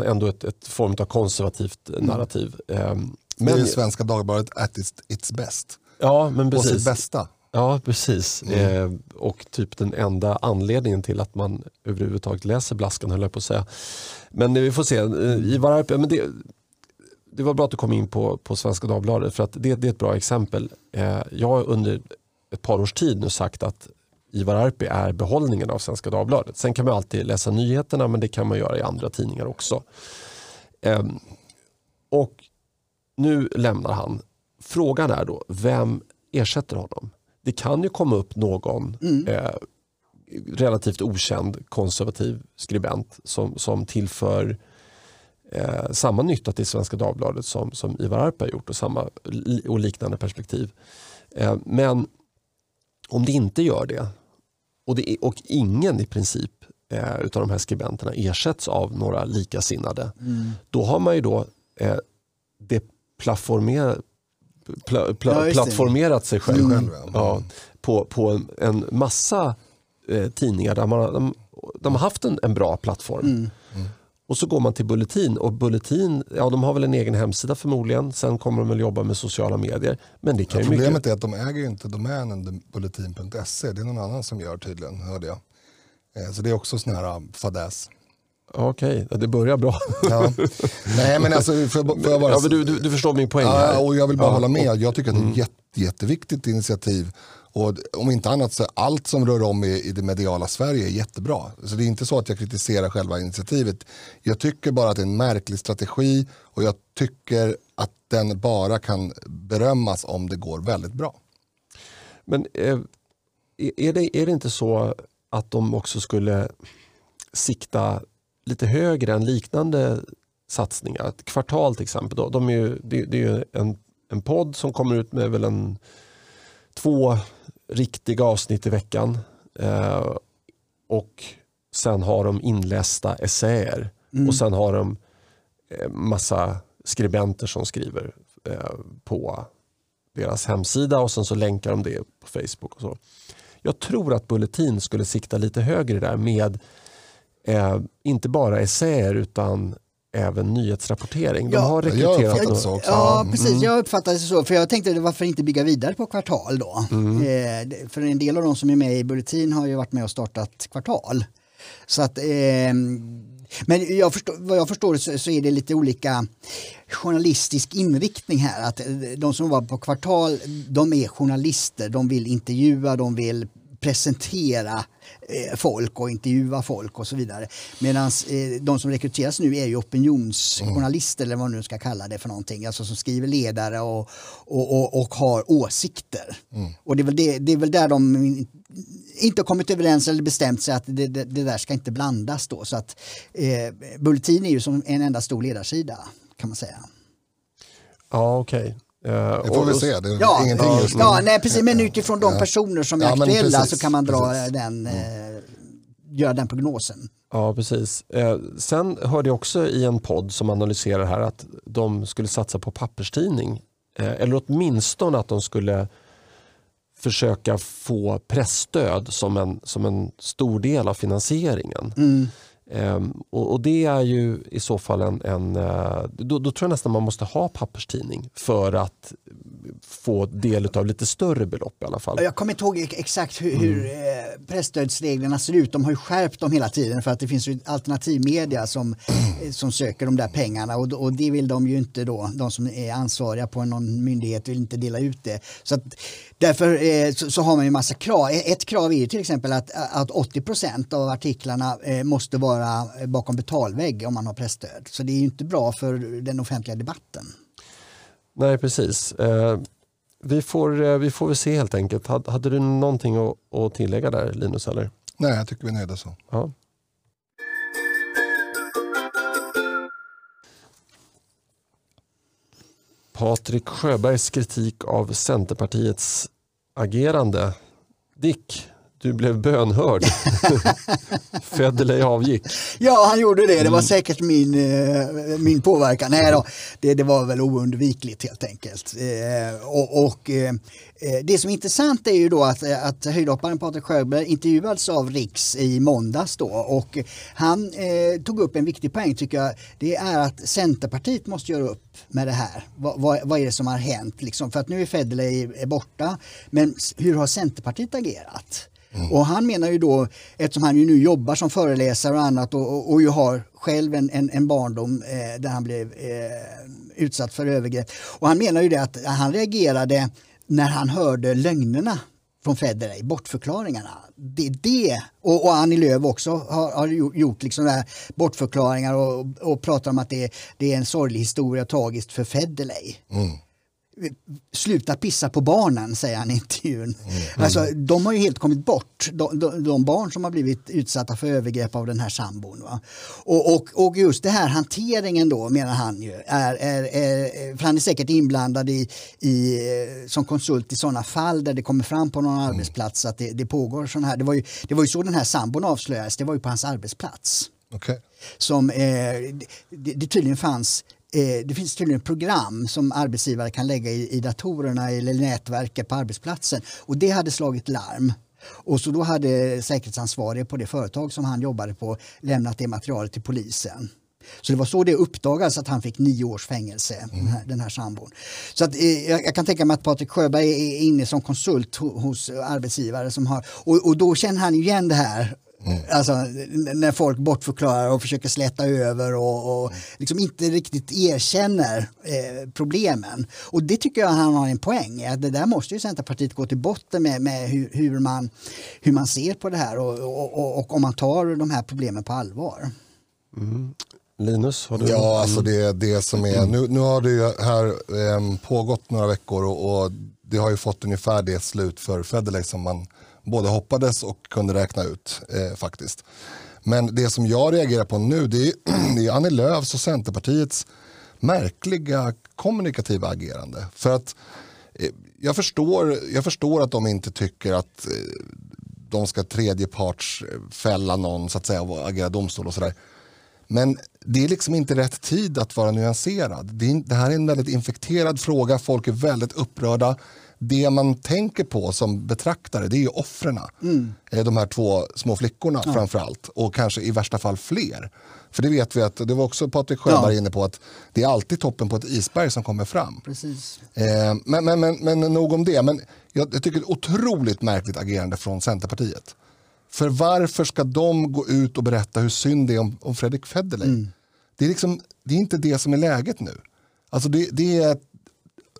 ändå ett, ett form av konservativt narrativ. Ehm, Mm. Det är Men, Svenska Dagbladet at its, its best. ja, men På sitt precis. bästa. Ja, precis. Eh, och typ den enda anledningen till att man överhuvudtaget läser Blaskan höll jag på att säga. Men vi får se. Eh, Ivar Arpi, men det, det var bra att du kom in på, på Svenska Dagbladet för att det, det är ett bra exempel. Eh, jag har under ett par års tid nu sagt att Ivar Arpi är behållningen av Svenska Dagbladet. Sen kan man alltid läsa nyheterna men det kan man göra i andra tidningar också. Ehm, och nu lämnar han. Frågan är då, vem ersätter honom? Det kan ju komma upp någon Mm. eh, relativt okänd konservativ skribent som, som tillför eh, samma nytta till Svenska Dagbladet som, som Ivar Arpi har gjort och, samma, och liknande perspektiv. Eh, men om det inte gör det och, det är, och ingen i princip eh, utav de här skribenterna ersätts av några likasinnade Mm. då har man ju då eh, deplattformerat pla, pla, plattformerat sig själv, själv, ja. på, på en, en massa eh, tidningar där man de, de har haft en, en bra plattform. Mm. Och så går man till Bulletin och Bulletin, ja de har väl en egen hemsida förmodligen. Sen kommer de väl jobba med sociala medier. Men det kan Ja, ju mycket... problemet är att de äger ju inte domänen bulletin.se. Det är någon annan som gör tydligen, hörde jag. Eh, Så det är också sån här um, fadäs. Okej, ja, det börjar bra. Ja. Nej men alltså, får jag, bara... Ja, du, du, du förstår min poäng här. Ja, och jag vill bara Ja, hålla med. Jag tycker att det är ett jätte, jätteviktigt initiativ. Och om inte annat så allt som rör om i, i det mediala Sverige är jättebra. Så det är inte så att jag kritiserar själva initiativet. Jag tycker bara att det är en märklig strategi och jag tycker att den bara kan berömmas om det går väldigt bra. Men eh, är, det, är det inte så att de också skulle sikta lite högre än liknande satsningar? Ett kvartal till exempel. Då, de är ju, det, det är ju en, en podd som kommer ut med väl en, två riktiga avsnitt i veckan. Eh, och sen har de inlästa essäer. Och sen har de eh, massa skribenter som skriver eh, på deras hemsida och sen så länkar de det på Facebook. och så. Jag tror att Bulletin skulle sikta lite högre där med eh, inte bara essäer utan även nyhetsrapportering. De Ja, har jag rekryterat så också. Ja, precis. Jag uppfattade det så. För jag tänkte varför inte bygga vidare på kvartal då? Mm. Eh, för en del av de som är med i Bulletin har ju varit med och startat kvartal. Så att, eh, men jag förstår, vad jag förstår så, så är det lite olika journalistisk inriktning här. Att eh, de som var på kvartal, de är journalister. De vill intervjua, de vill presentera eh, folk och intervjua folk och så vidare. Medan eh, de som rekryteras nu är ju opinionsjournalister eller vad man nu ska kalla det för någonting. Alltså som skriver ledare och, och, och, och har åsikter. Och det är, väl det, det är väl där de inte har kommit överens eller bestämt sig att det, det, det där ska inte blandas då. Så att eh, Bulletin är ju som en enda stor ledarsida kan man säga. Ja, okej. Eh, Det får och- vi se. Det är Ja, ingenting ja, just nu. ja nej, precis. Men utifrån de personer som är Ja, aktuella precis, så kan man dra precis. den, eh, göra den prognosen. Ja, precis. Eh, sen hörde jag också i en podd som analyserar här att de skulle satsa på papperstidning. Eh, eller åtminstone att de skulle försöka få pressstöd som en, som en stor del av finansieringen. Ehm, och, och det är ju i så fall en, en eh, då, då tror jag nästan man måste ha papperstidning för att få del av lite större belopp i alla fall. Jag kommer inte ihåg ex- exakt hur, hur eh, pressstödsreglerna ser ut. De har ju skärpt dem hela tiden för att det finns ju alternativmedia som, eh, som söker de där pengarna och, och det vill de ju inte då, de som är ansvariga på någon myndighet vill inte dela ut det. Så att, därför eh, så, så har man ju massa krav. E- Ett krav är ju till exempel att, att 80 procent av artiklarna eh, måste vara bakom betalvägg om man har pressstöd. Så det är ju inte bra för den offentliga debatten. Nej, precis. Eh, vi, får, eh, vi får väl se helt enkelt. Hade, du någonting att, att tillägga där Linus? Eller? Nej, jag tycker vi är nöjda så. Ja. Patrik Sjöbergs kritik av Centerpartiets agerande. Dick, du blev bönhörd. Federley avgick. Ja, han gjorde det. Det var säkert min, eh, min påverkan. Nej då, det, det var väl oundvikligt helt enkelt. Eh, och och eh, det som är intressant är ju då att, att höjdhopparen Patrik Sjöberg intervjuades av Riks i måndags då och han eh, tog upp en viktig poäng tycker jag. Det är att Centerpartiet måste göra upp med det här. Vad, vad, vad är det som har hänt? Liksom? För att nu är Federley borta, men hur har Centerpartiet agerat? Och han menar ju då, eftersom han ju nu jobbar som föreläsare och annat och, och, och ju har själv en, en, en barndom eh, där han blev eh, utsatt för övergrepp. Och han menar ju det att han reagerade när han hörde lögnerna från Federley, bortförklaringarna. Det, det och, och Annie Lööf också har, har gjort liksom där bortförklaringar och, och pratar om att det, det är en sorglig historia, tragiskt för Federley. Mm sluta pissa på barnen, säger han i intervjun. Mm. Alltså, de har ju helt kommit bort, de, de, de, barn som har blivit utsatta för övergrepp av den här sambon. Va? Och, och, och just det här hanteringen då, menar han ju, är, är, är, för han är säkert inblandad i, i, som konsult i sådana fall där det kommer fram på någon mm. arbetsplats att det, det pågår sådana här, det var, ju, det var ju så den här sambon avslöjades, det var ju på hans arbetsplats. Okay. Som eh, det, det tydligen fanns eh, det finns tydligen program som arbetsgivare kan lägga i, i datorerna eller nätverket på arbetsplatsen och det hade slagit larm. Och så då hade säkerhetsansvariga på det företag som han jobbade på lämnat det materialet till polisen. Så det var så det uppdagades att han fick nio års fängelse, mm. den, här, den här sambon. Så att, eh, jag, jag, kan tänka mig att Patrik Sjöberg är inne som konsult hos arbetsgivare som har, och, och då känner han igen det här Mm. Alltså när folk bortförklarar och försöker släta över och, och mm. liksom inte riktigt erkänner eh, problemen. Och det tycker jag han har en poäng att det där måste ju Centerpartiet gå till botten med, med hur, hur, man, hur man ser på det här och, och, och, om man tar de här problemen på allvar. Mm. Linus? Har du ja, alltså det, det som är, nu, nu har det ju här eh, pågått några veckor och, och, det har ju fått ungefär det slut för Federley som man både hoppades och kunde räkna ut eh, faktiskt. Men det som jag reagerar på nu det är, det är Annie Lööfs och Centerpartiets märkliga kommunikativa agerande. För att eh, jag, förstår, jag förstår att de inte tycker att eh, de ska tredjepartsfälla någon så att säga och agera domstol och sådär. Men det är liksom inte rätt tid att vara nyanserad. Det, är, det här är en väldigt infekterad fråga, folk är väldigt upprörda det man tänker på som betraktare det är ju offren. Mm. De här två små flickorna ja. framför och kanske i värsta fall fler. För det vet vi att, det var också Patrik Sjöberg ja. inne på, att det är alltid toppen på ett isberg som kommer fram. Precis. Eh, men, men, men, men nog om det. Men jag, jag tycker det är ett otroligt märkligt agerande från Centerpartiet. För varför ska de gå ut och berätta hur synd det är om, om Fredrik Federley? Mm. Det, är liksom, det är inte det som är läget nu. Alltså det, det är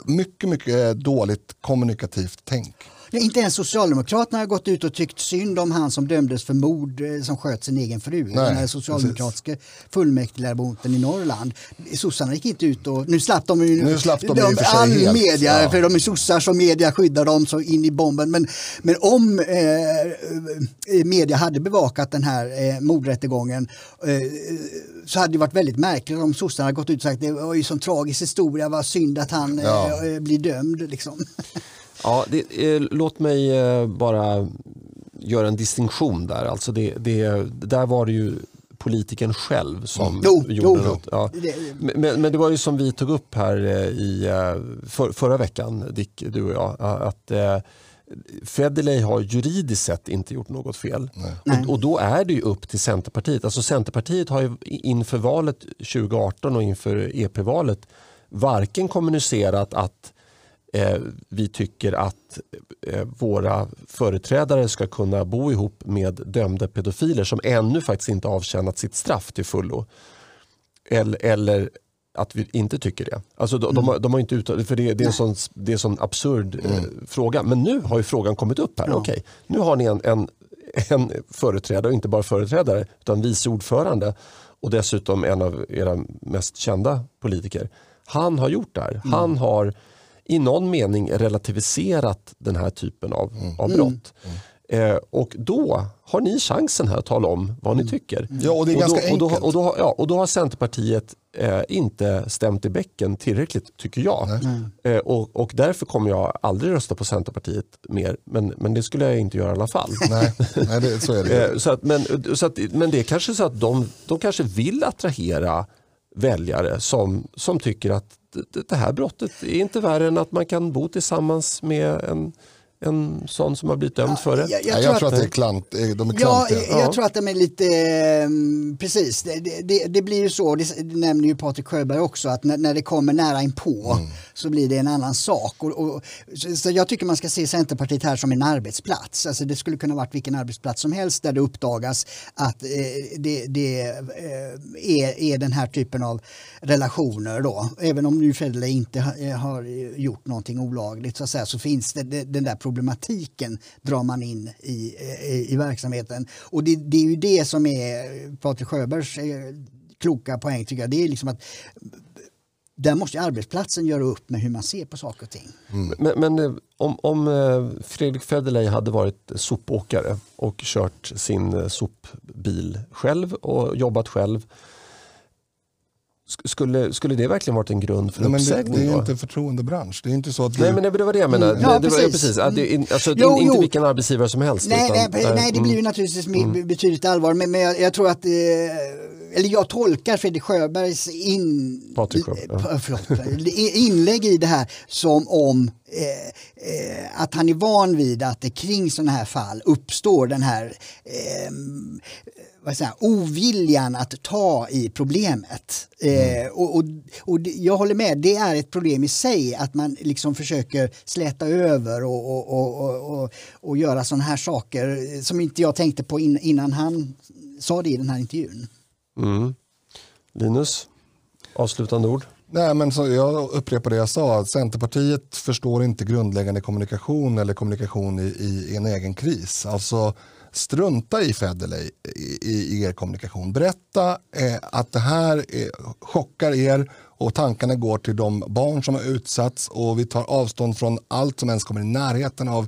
mycket, mycket dåligt kommunikativt tänk. Inte ens Socialdemokraterna har gått ut och tyckt synd om han som dömdes för mord eh, som sköt sin egen fru. Nej, den här socialdemokratiska fullmäktigeledamoten i Norrland. Sossarna gick inte ut och... Nu slapp de ju nu slapp de, de all helt, media, ja. för de är sossar som media skyddar dem så in i bomben. Men, men om eh, eh, media hade bevakat den här eh, mordrättegången eh, så hade det varit väldigt märkligt om sossarna gått ut och sagt det var ju sån tragisk historia, vad synd att han ja. eh, blir dömd. Liksom. Ja, det, eh, låt mig eh, bara göra en distinktion där. Alltså det, det, där var det ju politikern själv som mm. gjorde jo, något. Ja. Men, men, det var ju som vi tog upp här eh, i för, förra veckan, Dick, du och jag, att eh, Federley har juridiskt sett inte gjort något fel. Och, och, då är det ju upp till Centerpartiet. Alltså Centerpartiet har ju inför valet 2018 och inför EP-valet varken kommunicerat att eh, vi tycker att eh, våra företrädare ska kunna bo ihop med dömda pedofiler som ännu faktiskt inte avtjänat sitt straff till fullo. Eller, eller att vi inte tycker det. Alltså de, mm. de, de har inte uttalat, för det, det, är en sån, det är en sån absurd eh, mm. eh, fråga. Men nu har ju frågan kommit upp här. Ja. Okej, nu har ni en, en, en företrädare, och inte bara företrädare, utan vice ordförande och dessutom en av era mest kända politiker. Han har gjort det här. Mm. Han har i någon mening relativiserat den här typen av, mm. av brott. Mm. Eh, och då har ni chansen här att tala om vad ni mm. tycker. Ja, och det är och ganska då, enkelt. Och då, och då, ja, och då har Centerpartiet eh, inte stämt i bäcken tillräckligt tycker jag. Eh, och, och därför kommer jag aldrig rösta på Centerpartiet mer. Men, men det skulle jag inte göra i alla fall. Nej, Nej det, så är det. Eh, så att, men, så att, men det är kanske så att de, de kanske vill attrahera väljare som, som tycker att det här brottet är inte värre än att man kan bo tillsammans med en en sån som har blivit dömd för det? Jag, jag, jag, tror, tror att, att det är klant, de är klantiga. Ja, jag, jag tror att de är lite, um, precis, det, det, det, blir ju så, det, det nämner ju Patrik Sjöberg också, att när, när det kommer nära inpå mm. så blir det en annan sak. Och, och, så, så, jag tycker man ska se Centerpartiet här som en arbetsplats. Alltså det skulle kunna varit vilken arbetsplats som helst där det uppdagas att eh, det, det eh, är, är den här typen av relationer då. Även om nu Federley inte har, har, gjort någonting olagligt så, att säga, så finns det, den där problemet problematiken drar man in i, i, i verksamheten. Och det, det, är ju det som är Patrik Sjöbergs eh, kloka poäng tycker jag. Det är liksom att där måste arbetsplatsen göra upp med hur man ser på saker och ting. Mm. Men, men, eh, om, om Fredrik Federley hade varit sopåkare och kört sin sopbil själv och jobbat själv skulle, skulle det verkligen varit en grund för Nej, uppsägning? Det, det är inte en förtroendebransch. Det är inte så att Nej, men det var det jag menade. Mm. Ja, det, det var, precis. Att det, mm. alltså, jo, inte jo. vilken arbetsgivare som helst. Nej, utan, nej, nej, det blir ju mm. naturligtvis mm. betydligt allvar. Men, men jag, jag tror att, eh, eller jag tolkar Fredrik Sjöbergs in, Patrik Sjöberg, förlåt, inlägg i det här som om eh, eh, att han är van vid att det kring sådana här fall uppstår den här eh, vad säger, oviljan att ta i problemet. Mm. Eh, och, och, och, jag håller med, det är ett problem i sig att man liksom försöker släta över och, och, och göra sådana här saker som inte jag tänkte på in, innan han sa det i den här intervjun. Mm. Linus, avslutande ord? Nej, men så jag upprepar det jag sa. Centerpartiet förstår inte grundläggande kommunikation eller kommunikation i, i en egen kris. Alltså strunta i Federley i, i, er kommunikation. Berätta eh, att det här eh, chockar er och tankarna går till de barn som har utsatts och vi tar avstånd från allt som ens kommer i närheten av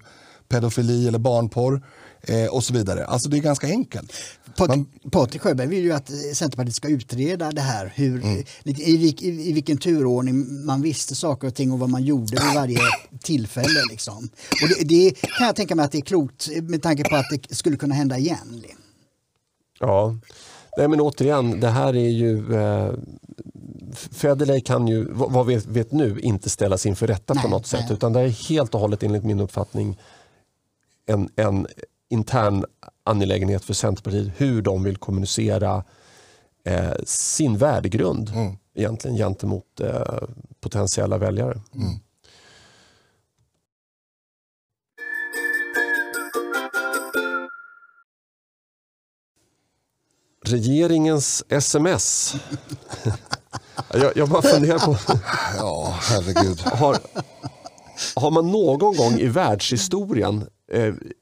pedofili eller barnporr eh, och så vidare. Alltså det är ganska enkelt. Man... Patrik Sjöberg vill ju att Centerpartiet ska utreda det här, hur, mm. i, i, i, vilken turordning man visste saker och ting och vad man gjorde vid varje tillfälle. Liksom. Och det, det kan jag tänka mig att det är klokt med tanke på att det skulle kunna hända igen. Ja, Nej, men återigen, det här är ju... Eh, Federley kan ju, vad vi vet nu, inte ställas inför rätta nej, på något sätt. Utan det är helt och hållet enligt min uppfattning en, en intern angelägenhet för Centerpartiet hur de vill kommunicera eh, sin värdegrund mm. egentligen gentemot eh, potentiella väljare. Mm. Regeringens sms. jag, jag bara funderar på... ja, herregud. Har, har man någon gång i världshistorien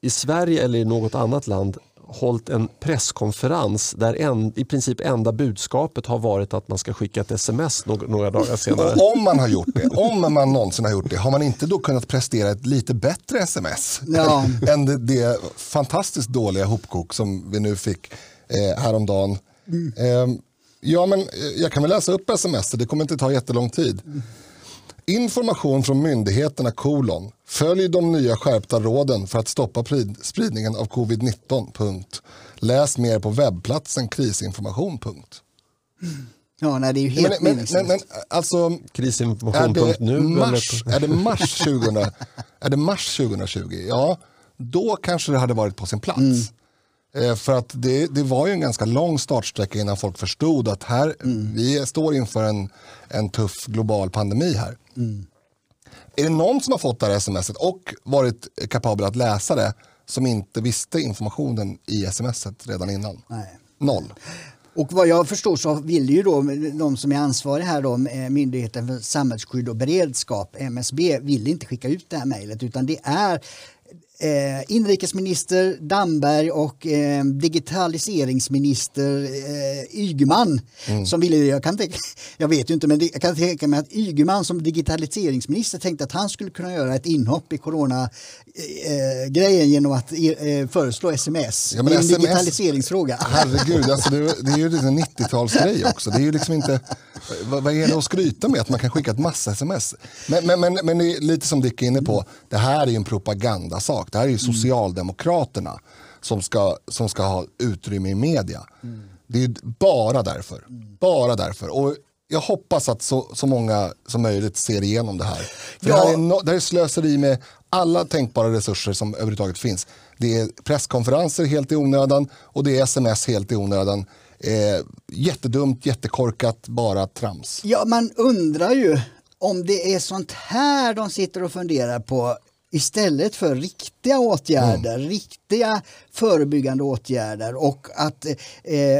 i Sverige eller i något annat land hållit en presskonferens där en, i princip enda budskapet har varit att man ska skicka ett sms några dagar senare. Och om man har gjort det, om man någonsin har gjort det, har man inte då kunnat prestera ett lite bättre sms ja. än det, det, fantastiskt dåliga hopkok som vi nu fick eh, häromdagen. Mm. Eh, ja, men eh, jag kan väl läsa upp sms, det kommer inte ta jättelång tid. Information från myndigheterna kolon. Följ de nya skärpta råden för att stoppa spridningen av covid-19. Punkt. Läs mer på webbplatsen krisinformation. Punkt. Ja, nej, det är ju helt men, men, men, men alltså, Krisinformation.nu? Mars, är, det mars 2000, är det mars 2020? Ja, då kanske det hade varit på sin plats. Mm. Eh, för att det, det var ju en ganska lång startsträcka innan folk förstod att här, mm. vi står inför en, en tuff global pandemi här. Mm. Är det någon som har fått det här smset och varit kapabel att läsa det som inte visste informationen i smset redan innan? Nej. Noll. Och vad jag förstår så vill ju då de som är ansvariga här då, Myndigheten för samhällsskydd och beredskap, MSB, vill inte skicka ut det här mejlet utan det är eh, inrikesminister Damberg och eh, digitaliseringsminister eh, Ygeman mm. som ville, jag, kan tänka, jag vet ju inte men jag kan tänka mig att Ygeman som digitaliseringsminister tänkte att han skulle kunna göra ett inhopp i corona eh, grejen genom att eh, föreslå sms. Ja, det är en SMS, digitaliseringsfråga. Herregud, alltså det, det är ju en 90-talsgrej också. Det är ju liksom inte, vad, vad, är det att skryta med att man kan skicka ett massa sms? Men, men, men, men lite som Dick är inne på, det här är ju en propagandasak. Det här är ju mm. Socialdemokraterna som ska, som ska ha utrymme i media. Det är bara därför. Bara därför. Och jag hoppas att så, så många som möjligt ser igenom det här. För ja. det, här är no, det här är slöseri med alla tänkbara resurser som överhuvudtaget finns. Det är presskonferenser helt i onödan och det är sms helt i onödan. Eh, jättedumt, jättekorkat, bara trams. Ja, man undrar ju om det är sånt här de sitter och funderar på istället för riktiga åtgärder, mm. riktiga riktiga förebyggande åtgärder och att eh,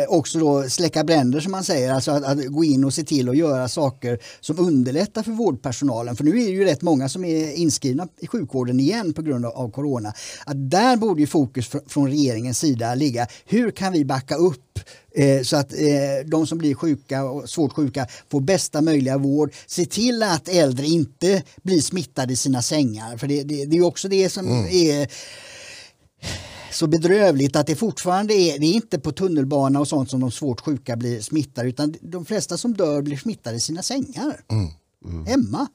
också då släcka bränder som man säger, alltså att, att, gå in och se till att göra saker som underlättar för vårdpersonalen. För nu är det ju rätt många som är inskrivna i sjukvården igen på grund av, av corona. Att där borde ju fokus fr från regeringens sida ligga, hur kan vi backa upp eh, så att eh, de som blir sjuka och svårt sjuka får bästa möjliga vård. Se till att äldre inte blir smittade i sina sängar. För det, det, det är också det som mm. är så bedrövligt att det fortfarande är, det är inte på tunnelbana och sånt som de svårt sjuka blir smittade utan de flesta som dör blir smittade i sina sängar. Mm. Mm. Hemma.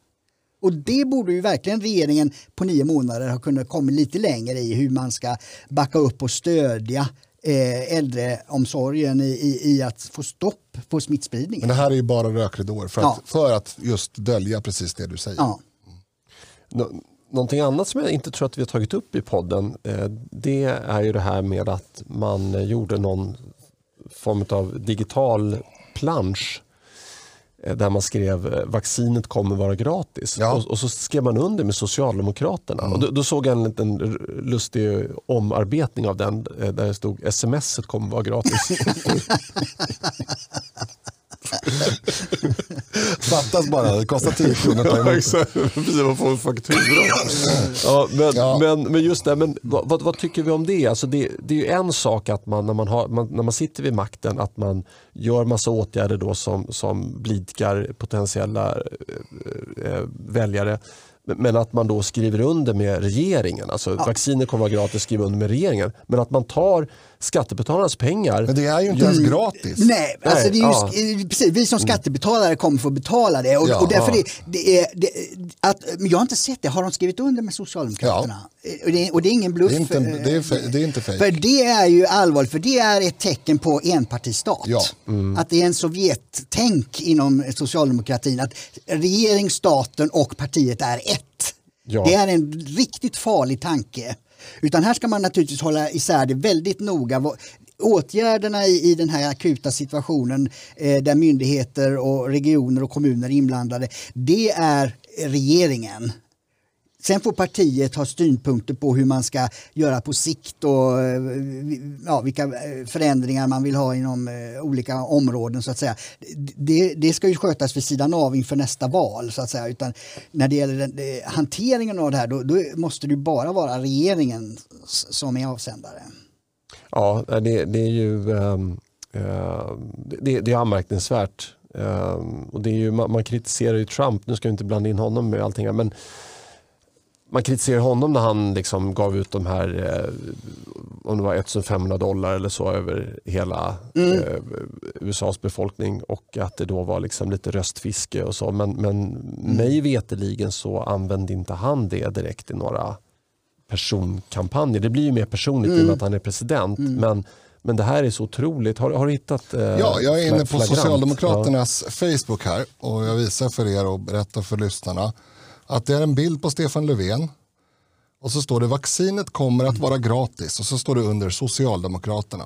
Och det borde ju verkligen regeringen på nio månader ha kunnat komma lite längre i hur man ska backa upp och stödja eh, äldreomsorgen i, i, i, att få stopp på smittspridningen. Men det här är ju bara rökridåer för, ja. för att just dölja precis det du säger. Ja. Mm. Någonting annat som jag inte tror att vi har tagit upp i podden eh, det är ju det här med att man gjorde någon form av digital plansch eh, där man skrev eh, vaccinet kommer vara gratis. Ja. Och, och, så skrev man under med Socialdemokraterna. Mm. Och då, då, såg jag en liten lustig omarbetning av den där det stod smset kommer vara gratis. Fattas bara, det kostar 10 kronor per ja, exakt. Precis, man får en faktura. ja, men, ja. Men, men just det, men vad, vad, tycker vi om det? Alltså det? Det är ju en sak att man när man, har, man, när man sitter vid makten att man gör massa åtgärder då som, som blidkar potentiella äh, äh, väljare. Men att man då skriver under med regeringen. Alltså ja. vacciner kommer att vara gratis, skriva under med regeringen. Men att man tar skattebetalarnas pengar. Men det är ju inte ens gratis. Nej, alltså det är ju, ja. precis, vi som skattebetalare kommer få betala det. Och, ja, och därför det, det är, det, att, men jag har inte sett det, har de skrivit under med Socialdemokraterna? Ja. Och, det, och det är ingen bluff. Det är inte, det är, det är inte fake. För det är ju allvarligt, för det är ett tecken på enpartistat. Ja. Mm. Att det är en Sovjet-tänk inom socialdemokratin, att regering, staten och partiet är ett. Ja. Det är en riktigt farlig tanke. Utan här ska man naturligtvis hålla isär det väldigt noga. Åtgärderna i, i den här akuta situationen eh, där myndigheter och regioner och kommuner är inblandade, det är regeringen. Sen får partiet ha synpunkter på hur man ska göra på sikt och eh, ja, vilka eh, förändringar man vill ha inom eh, olika områden. så att säga. Det, det ska ju skötas vid sidan av inför nästa val. så att säga. Utan när det gäller den, hanteringen av det här då, då måste det bara vara regeringen som är avsändare. Ja, det, det är ju um, uh, det, det, är anmärkningsvärt. Um, och det är ju, man, man kritiserar ju Trump, nu ska vi inte blanda in honom med allting men man kritiserar honom när han liksom gav ut de här eh, om det var 1500 dollar eller så över hela mm. eh, USAs befolkning och att det då var liksom lite röstfiske och så. Men, men mm. mig veteligen så använde inte han det direkt i några personkampanjer. Det blir ju mer personligt mm. i och med att han är president. Mm. Men, men det här är så otroligt. Har, har du hittat eh, Ja, jag är inne på flagrant? Socialdemokraternas ja. Facebook här och jag visar för er och berättar för lyssnarna att det är en bild på Stefan Löfven och så står det vaccinet kommer att vara gratis och så står det under Socialdemokraterna.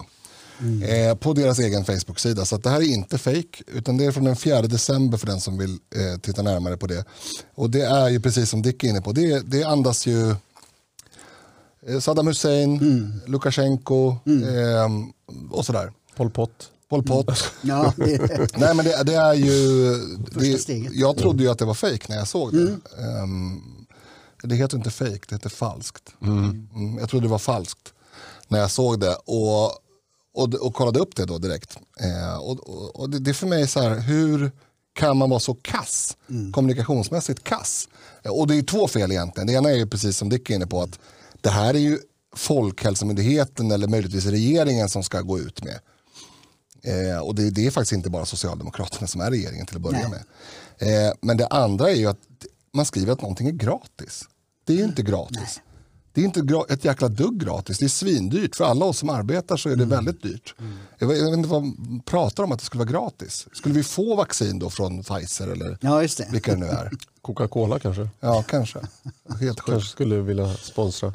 Mm. Eh, på deras egen Facebook-sida. Så det här är inte fake utan det är från den 4 december för den som vill eh, titta närmare på det. Och det är ju precis som Dick är inne på, det, det andas ju eh, Saddam Hussein, mm. Lukasjenko mm. Eh, och sådär. Pol Pot. Pol Pot. Mm. Ja, Nej men det, det är ju... Det, jag trodde ju att det var fake när jag såg det. Mm. Um, det heter inte fake, det heter falskt. Mm. Mm, jag trodde det var falskt när jag såg det och, och, och kollade upp det då direkt. Eh, och, och, och det, det, är för mig så här, hur kan man vara så kass? Mm. Kommunikationsmässigt kass. Och det är två fel egentligen. Det ena är ju precis som Dick är inne på att det här är ju Folkhälsomyndigheten eller möjligtvis regeringen som ska gå ut med. Eh, och det, det, är faktiskt inte bara Socialdemokraterna som är regeringen till att börja Nej. med. Eh, men det andra är ju att man skriver att någonting är gratis. Det är ju inte gratis. Nej. Det är inte ett jäkla dugg gratis. Det är svindyrt. För alla oss som arbetar så är det mm. väldigt dyrt. Mm. Jag, vet, jag, vet, inte vad man pratar om att det skulle vara gratis. Skulle vi få vaccin då från Pfizer eller ja, vilka det nu är? Coca-Cola kanske? Ja, kanske. Helt sjukt. Kanske skulle vilja sponsra.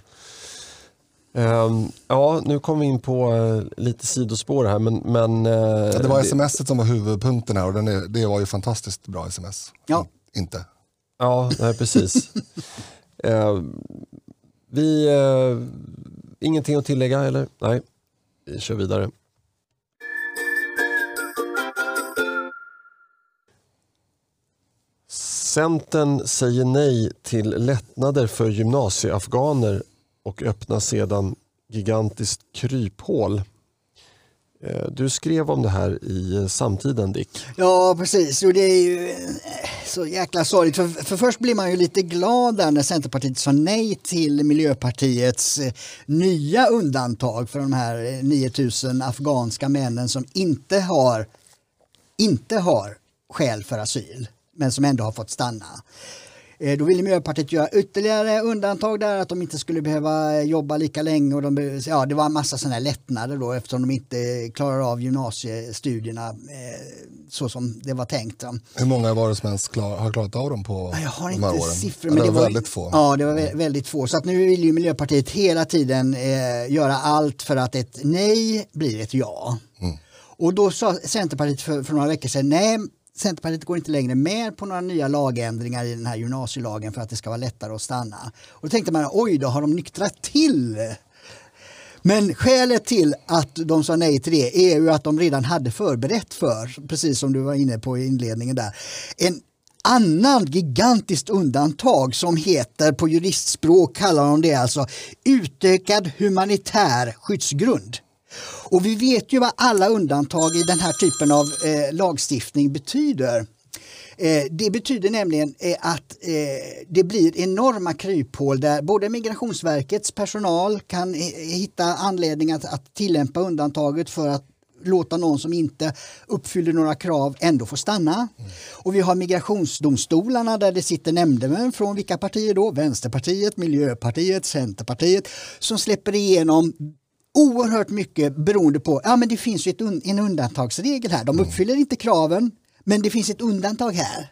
Um, ja, nu kom vi in på uh, lite sidospår här. Men, men, uh, ja, det var sms som var huvudpunkten här och den är, det var ju fantastiskt bra sms. Ja. Inte. Ja, nej, precis. uh, vi ingenting att tillägga eller? Nej, vi kör vidare. Centern säger nej till lättnader för gymnasieafghaner och öppnar sedan gigantiskt kryphål. Eh, du skrev om det här i eh, Samtiden Dick. Ja precis, och det är ju eh, så jäkla sorgligt. För, för först blir man ju lite glad där när Centerpartiet sa nej till Miljöpartiets nya undantag för de här 9000 afghanska männen som inte har, inte har skäl för asyl men som ändå har fått stanna. Eh, då ville Miljöpartiet göra ytterligare undantag där, att de inte skulle behöva jobba lika länge. Och de, ja, det var en massa sådana lättnader då eftersom de inte klarar av gymnasiestudierna eh, så som det var tänkt. Hur många var det som ens klar, har klarat av dem på Jag har de här inte åren? siffror. Men det det var väldigt få. Ja, det var vä- väldigt få. Så att nu vill ju Miljöpartiet hela tiden eh, göra allt för att ett nej blir ett ja. Mm. Och då sa Centerpartiet för, för några veckor sedan nej, Centerpartiet går inte längre med på några nya lagändringar i den här gymnasielagen för att det ska vara lättare att stanna. Och då tänkte man, oj då har de nyktrat till. Men skälet till att de sa nej till det är ju att de redan hade förberett för, precis som du var inne på i inledningen där, en annan gigantiskt undantag som heter på juristspråk kallar de det alltså utökad humanitär skyddsgrund. Och vi vet ju vad alla undantag i den här typen av eh, lagstiftning betyder. Eh, det betyder nämligen eh, att eh, det blir enorma kryphål där både Migrationsverkets personal kan eh, hitta anledning att, att tillämpa undantaget för att låta någon som inte uppfyller några krav ändå få stanna. Och vi har migrationsdomstolarna där det sitter nämndemän från vilka partier då? Vänsterpartiet, Miljöpartiet, Centerpartiet som släpper igenom oerhört mycket beroende på, ja men det finns ju ett un, en undantagsregel här. De uppfyller inte kraven men det finns ett undantag här.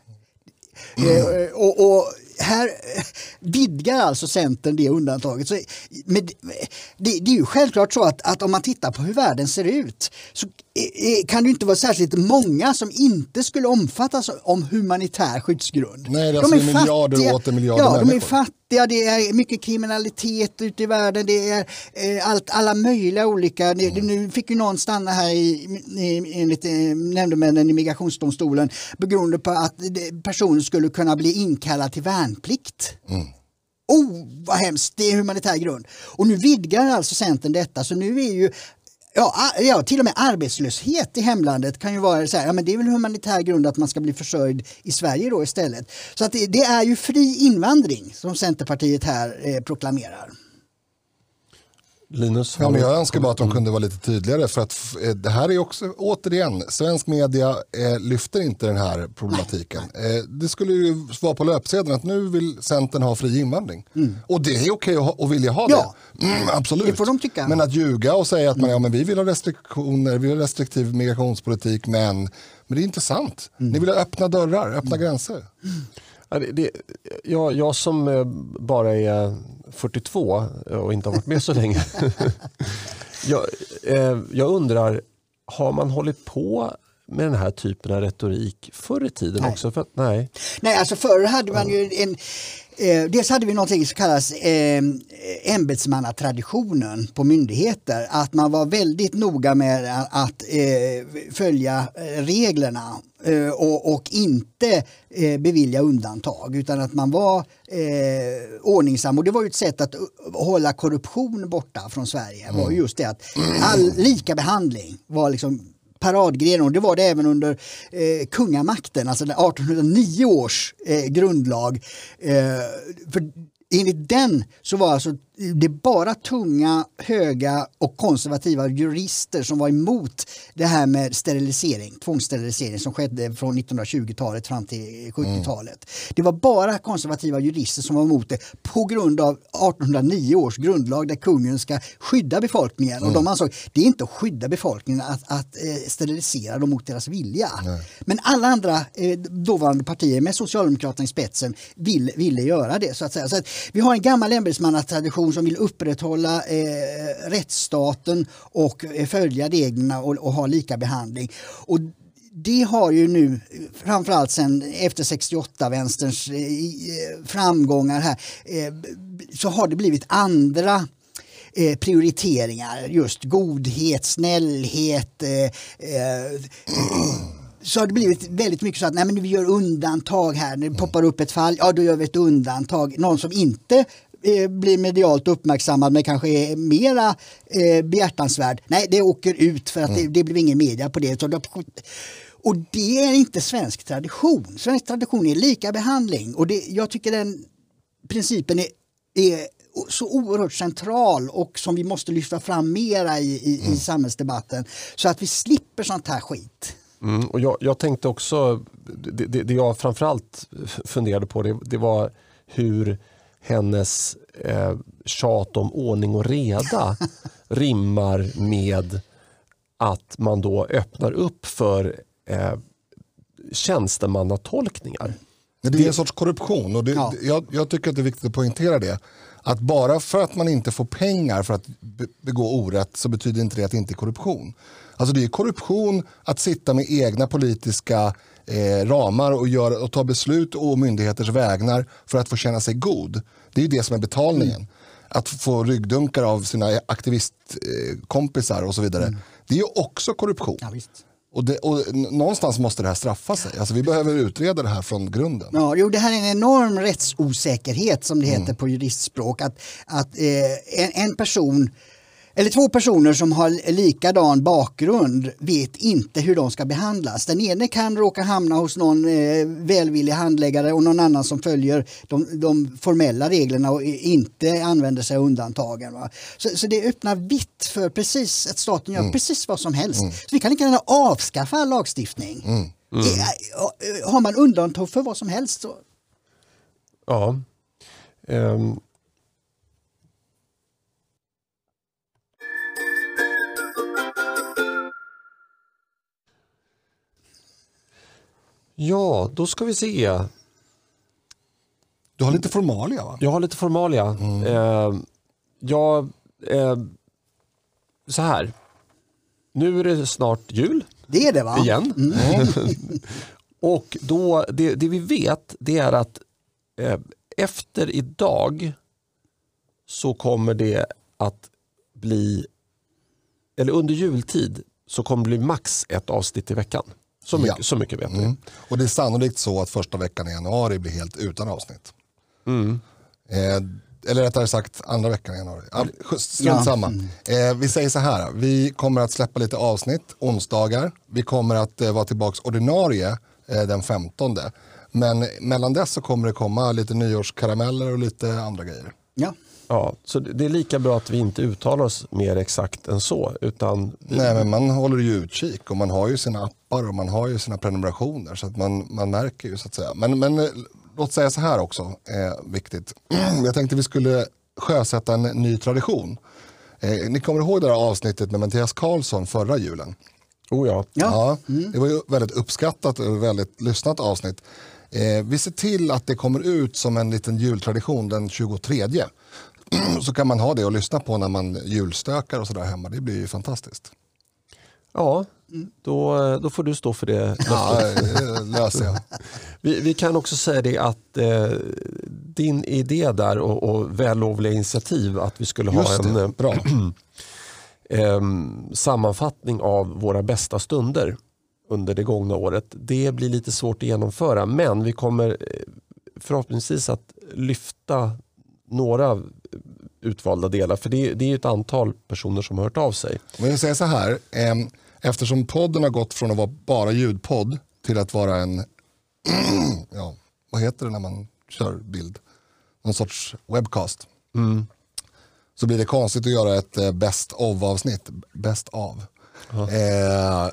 Eh, och, och här eh, vidgar alltså Centern det undantaget. Så, med, det, det är ju självklart så att, att om man tittar på hur världen ser ut så eh, eh, kan det inte vara särskilt många som inte skulle omfattas om humanitär skyddsgrund. Nej, det är alltså miljarder och åter miljarder ja, de är människor. fattiga, det är mycket kriminalitet ute i världen, det är eh, allt, alla möjliga olika. Det, nu fick ju någon stanna här i, i, enligt eh, nämndemännen i migrationsdomstolen beroende på att personen skulle kunna bli inkallad till värnplikt. Oh, vad hemskt, det är humanitär grund. Och nu vidgar alltså Centern detta, så nu är ju Ja, ja, till och med arbetslöshet i hemlandet kan ju vara så här, ja men det är väl humanitär grund att man ska bli försörjd i Sverige då istället. Så att det, det är ju fri invandring som Centerpartiet här eh, proklamerar. Linus? Ja, men jag önskar bara att de kunde vara lite tydligare för att eh, det här är också, återigen, svensk media eh, lyfter inte den här problematiken. Eh, det skulle ju vara på löpsedeln att nu vill Centern ha fri invandring. Och det är okej att, ha, att vilja ha Ja. det. Mm, absolut. Det får de tycka. Men att ljuga och säga att man, ja, men vi vill ha restriktioner, vi vill ha restriktiv migrationspolitik, men, men det är inte sant. Ni vill ha öppna dörrar, öppna gränser. Det, jag, jag som eh, bara är 42 och inte har varit med så länge. jag, eh, jag undrar, har man hållit på med den här typen av retorik förr i tiden Nej. också? För nej. Nej, alltså förr hade man ju en Eh, dels hade vi någonting som kallas eh, ämbetsmannatraditionen på myndigheter. Att man var väldigt noga med att, eh, följa eh, reglerna eh, och, och inte eh, bevilja undantag utan att man var eh, ordningsam. Och det var ju ett sätt att uh, hålla korruption borta från Sverige. var ju just det att all lika behandling var liksom paradgren och det var det även under eh, kungamakten, alltså 1809 års eh, grundlag. Eh, för enligt den så var alltså det bara tunga, höga och konservativa jurister som var emot det här med sterilisering, tvångssterilisering som skedde från 1920-talet fram till 70-talet. Det var bara konservativa jurister som var emot det på grund av 1809 års grundlag där kungen ska skydda befolkningen. Och de ansåg det är inte att skydda befolkningen att, att eh, sterilisera dem mot deras vilja. Men alla andra eh, dåvarande partier med Socialdemokraterna i spetsen vill, ville göra det. Så att säga. Så att vi har en gammal ämbetsmannatradition som vill upprätthålla eh, rättsstaten och eh, följa reglerna och, och ha lika behandling. Och det har ju nu, framförallt sen efter 68-vänsterns eh, eh, framgångar här, eh, så har det blivit andra eh, prioriteringar. Just godhet, snällhet. Eh, eh, så har det blivit väldigt mycket så att nej, men vi gör undantag här. När det poppar upp ett fall, ja då gör vi ett undantag. Någon som inte eh, blir medialt uppmärksammad men kanske är mera eh, behjärtansvärd. Nej, det åker ut för att det, det blir ingen media på det. Så. Och det är inte svensk tradition. Svensk tradition är lika behandling och det, jag tycker den principen är, är så oerhört central och som vi måste lyfta fram mera i, i, i samhällsdebatten så att vi slipper sånt här skit. Mm, och jag, jag, tänkte också, det, det, det jag framförallt funderade på det, det var hur hennes eh, tjat om ordning och reda rimmar med att man då öppnar upp för eh, tjänstemannatolkningar. Det är en sorts korruption och det, ja. jag, jag, tycker att det är viktigt att poängtera det. Att bara för att man inte får pengar för att begå orätt så betyder inte det att det inte är korruption. Alltså det är korruption att sitta med egna politiska eh, ramar och, gör, och ta beslut och myndigheters vägnar för att få känna sig god. Det är det som är betalningen. Mm. Att få ryggdunkar av sina aktivistkompisar och så vidare. Mm. Det är också korruption. Ja, och, det, och, någonstans måste det här straffa sig. Alltså, vi behöver utreda det här från grunden. Ja, jo, det här är en enorm rättsosäkerhet som det heter mm. på juristspråk. Att, att eh, en, en person eller två personer som har likadan bakgrund vet inte hur de ska behandlas. Den ene kan råka hamna hos någon eh, välvillig handläggare och någon annan som följer de, de formella reglerna och inte använder sig av undantagen. Så, så, det öppnar vitt för precis att staten gör mm. precis vad som helst. Mm. Så vi kan lika gärna avskaffa all lagstiftning. Mm. Mm. Har man undantag för vad som helst så... Ja. Um, Ja, då ska vi se. Du har lite formalia va? Jag har lite formalia. Mm. Eh, jag, eh, så här. Nu är det snart jul. Det är det va? Igen. Mm. och då, det, det, vi vet det är att eh, efter idag så kommer det att bli, eller under jultid så kommer det bli max ett avsnitt i veckan. Så mycket, ja. så mycket vet vi. Mm. Och det är sannolikt så att första veckan i januari blir helt utan avsnitt. Mm. Eh, eller rättare sagt andra veckan i januari. Strunt samma. Mm. Eh, vi säger så här, vi kommer att släppa lite avsnitt onsdagar. Vi kommer att eh, vara tillbaka ordinarie eh, den 15. Men mellan dess så kommer det komma lite nyårskarameller och lite andra grejer. Ja. Ja, så det är lika bra att vi inte uttalar oss mer exakt än så. Utan Nej, men man håller ju utkik och man har ju sina appar och man har ju sina prenumerationer så att man, man märker ju så att säga. Men, men eh, låt säga så här också, är viktigt. Jag tänkte vi skulle sjösätta en ny tradition. Eh, ni kommer ihåg det här avsnittet med Mattias Karlsson förra julen? Oh ja. ja. Mm. Det var ju väldigt uppskattat och väldigt lyssnat avsnitt. Eh, vi ser till att det kommer ut som en liten jultradition den 23 så kan man ha det och lyssna på när man julstökar och sådär hemma. Det blir ju fantastiskt. Ja, då, då får du stå för det. Ja, det löser jag. Vi, vi, kan också säga det att eh, din idé där och, och vällovliga initiativ att vi skulle ha en eh, Bra. eh, sammanfattning av våra bästa stunder under det gångna året. Det blir lite svårt att genomföra men vi kommer eh, förhoppningsvis att lyfta några utvalda delar. För det, det är ett antal personer som har hört av sig. Men jag säger så här, eftersom podden har gått från att vara bara ljudpodd till att vara en, ja, vad heter det när man kör bild? Någon sorts webcast. Mm. Så blir det konstigt att göra ett eh, best of avsnitt. Best av. Eh,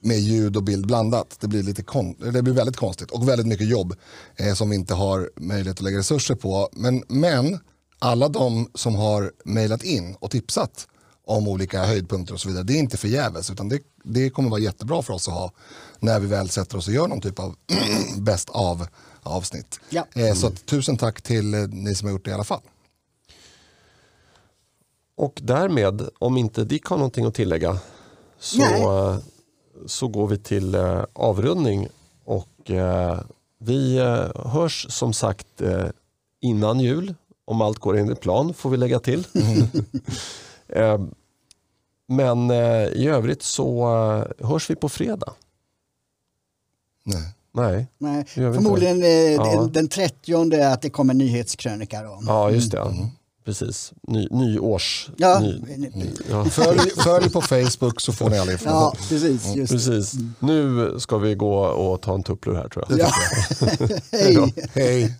med ljud och bild blandat. Det blir, lite kon det blir väldigt konstigt och väldigt mycket jobb eh, som vi inte har möjlighet att lägga resurser på. Men, men alla de som har mejlat in och tipsat om olika höjdpunkter och så vidare, det är inte förgäves utan det, det kommer vara jättebra för oss att ha när vi väl sätter oss och gör någon typ av bäst av avsnitt. Ja. Eh, så att, tusen tack till eh, ni som har gjort det i alla fall. Och därmed, om inte Dick har någonting att tillägga, så, eh, så går vi till eh, avrundning. Och eh, vi eh, hörs som sagt innan jul Om allt går enligt plan får vi lägga till. Eh, Men eh, i övrigt så eh, hörs vi på fredag. Nej. Nej, Nej, förmodligen Ja. den, den 30 att det kommer nyhetskrönika. Då. ja just det. Precis. Ny, nyårs... Ja, Ny, ja. Följ, följ på Facebook så får ni all ja, information. precis. Just det. Precis. Nu ska vi gå och ta en tupplur här tror jag. Ja. Hej. Hej.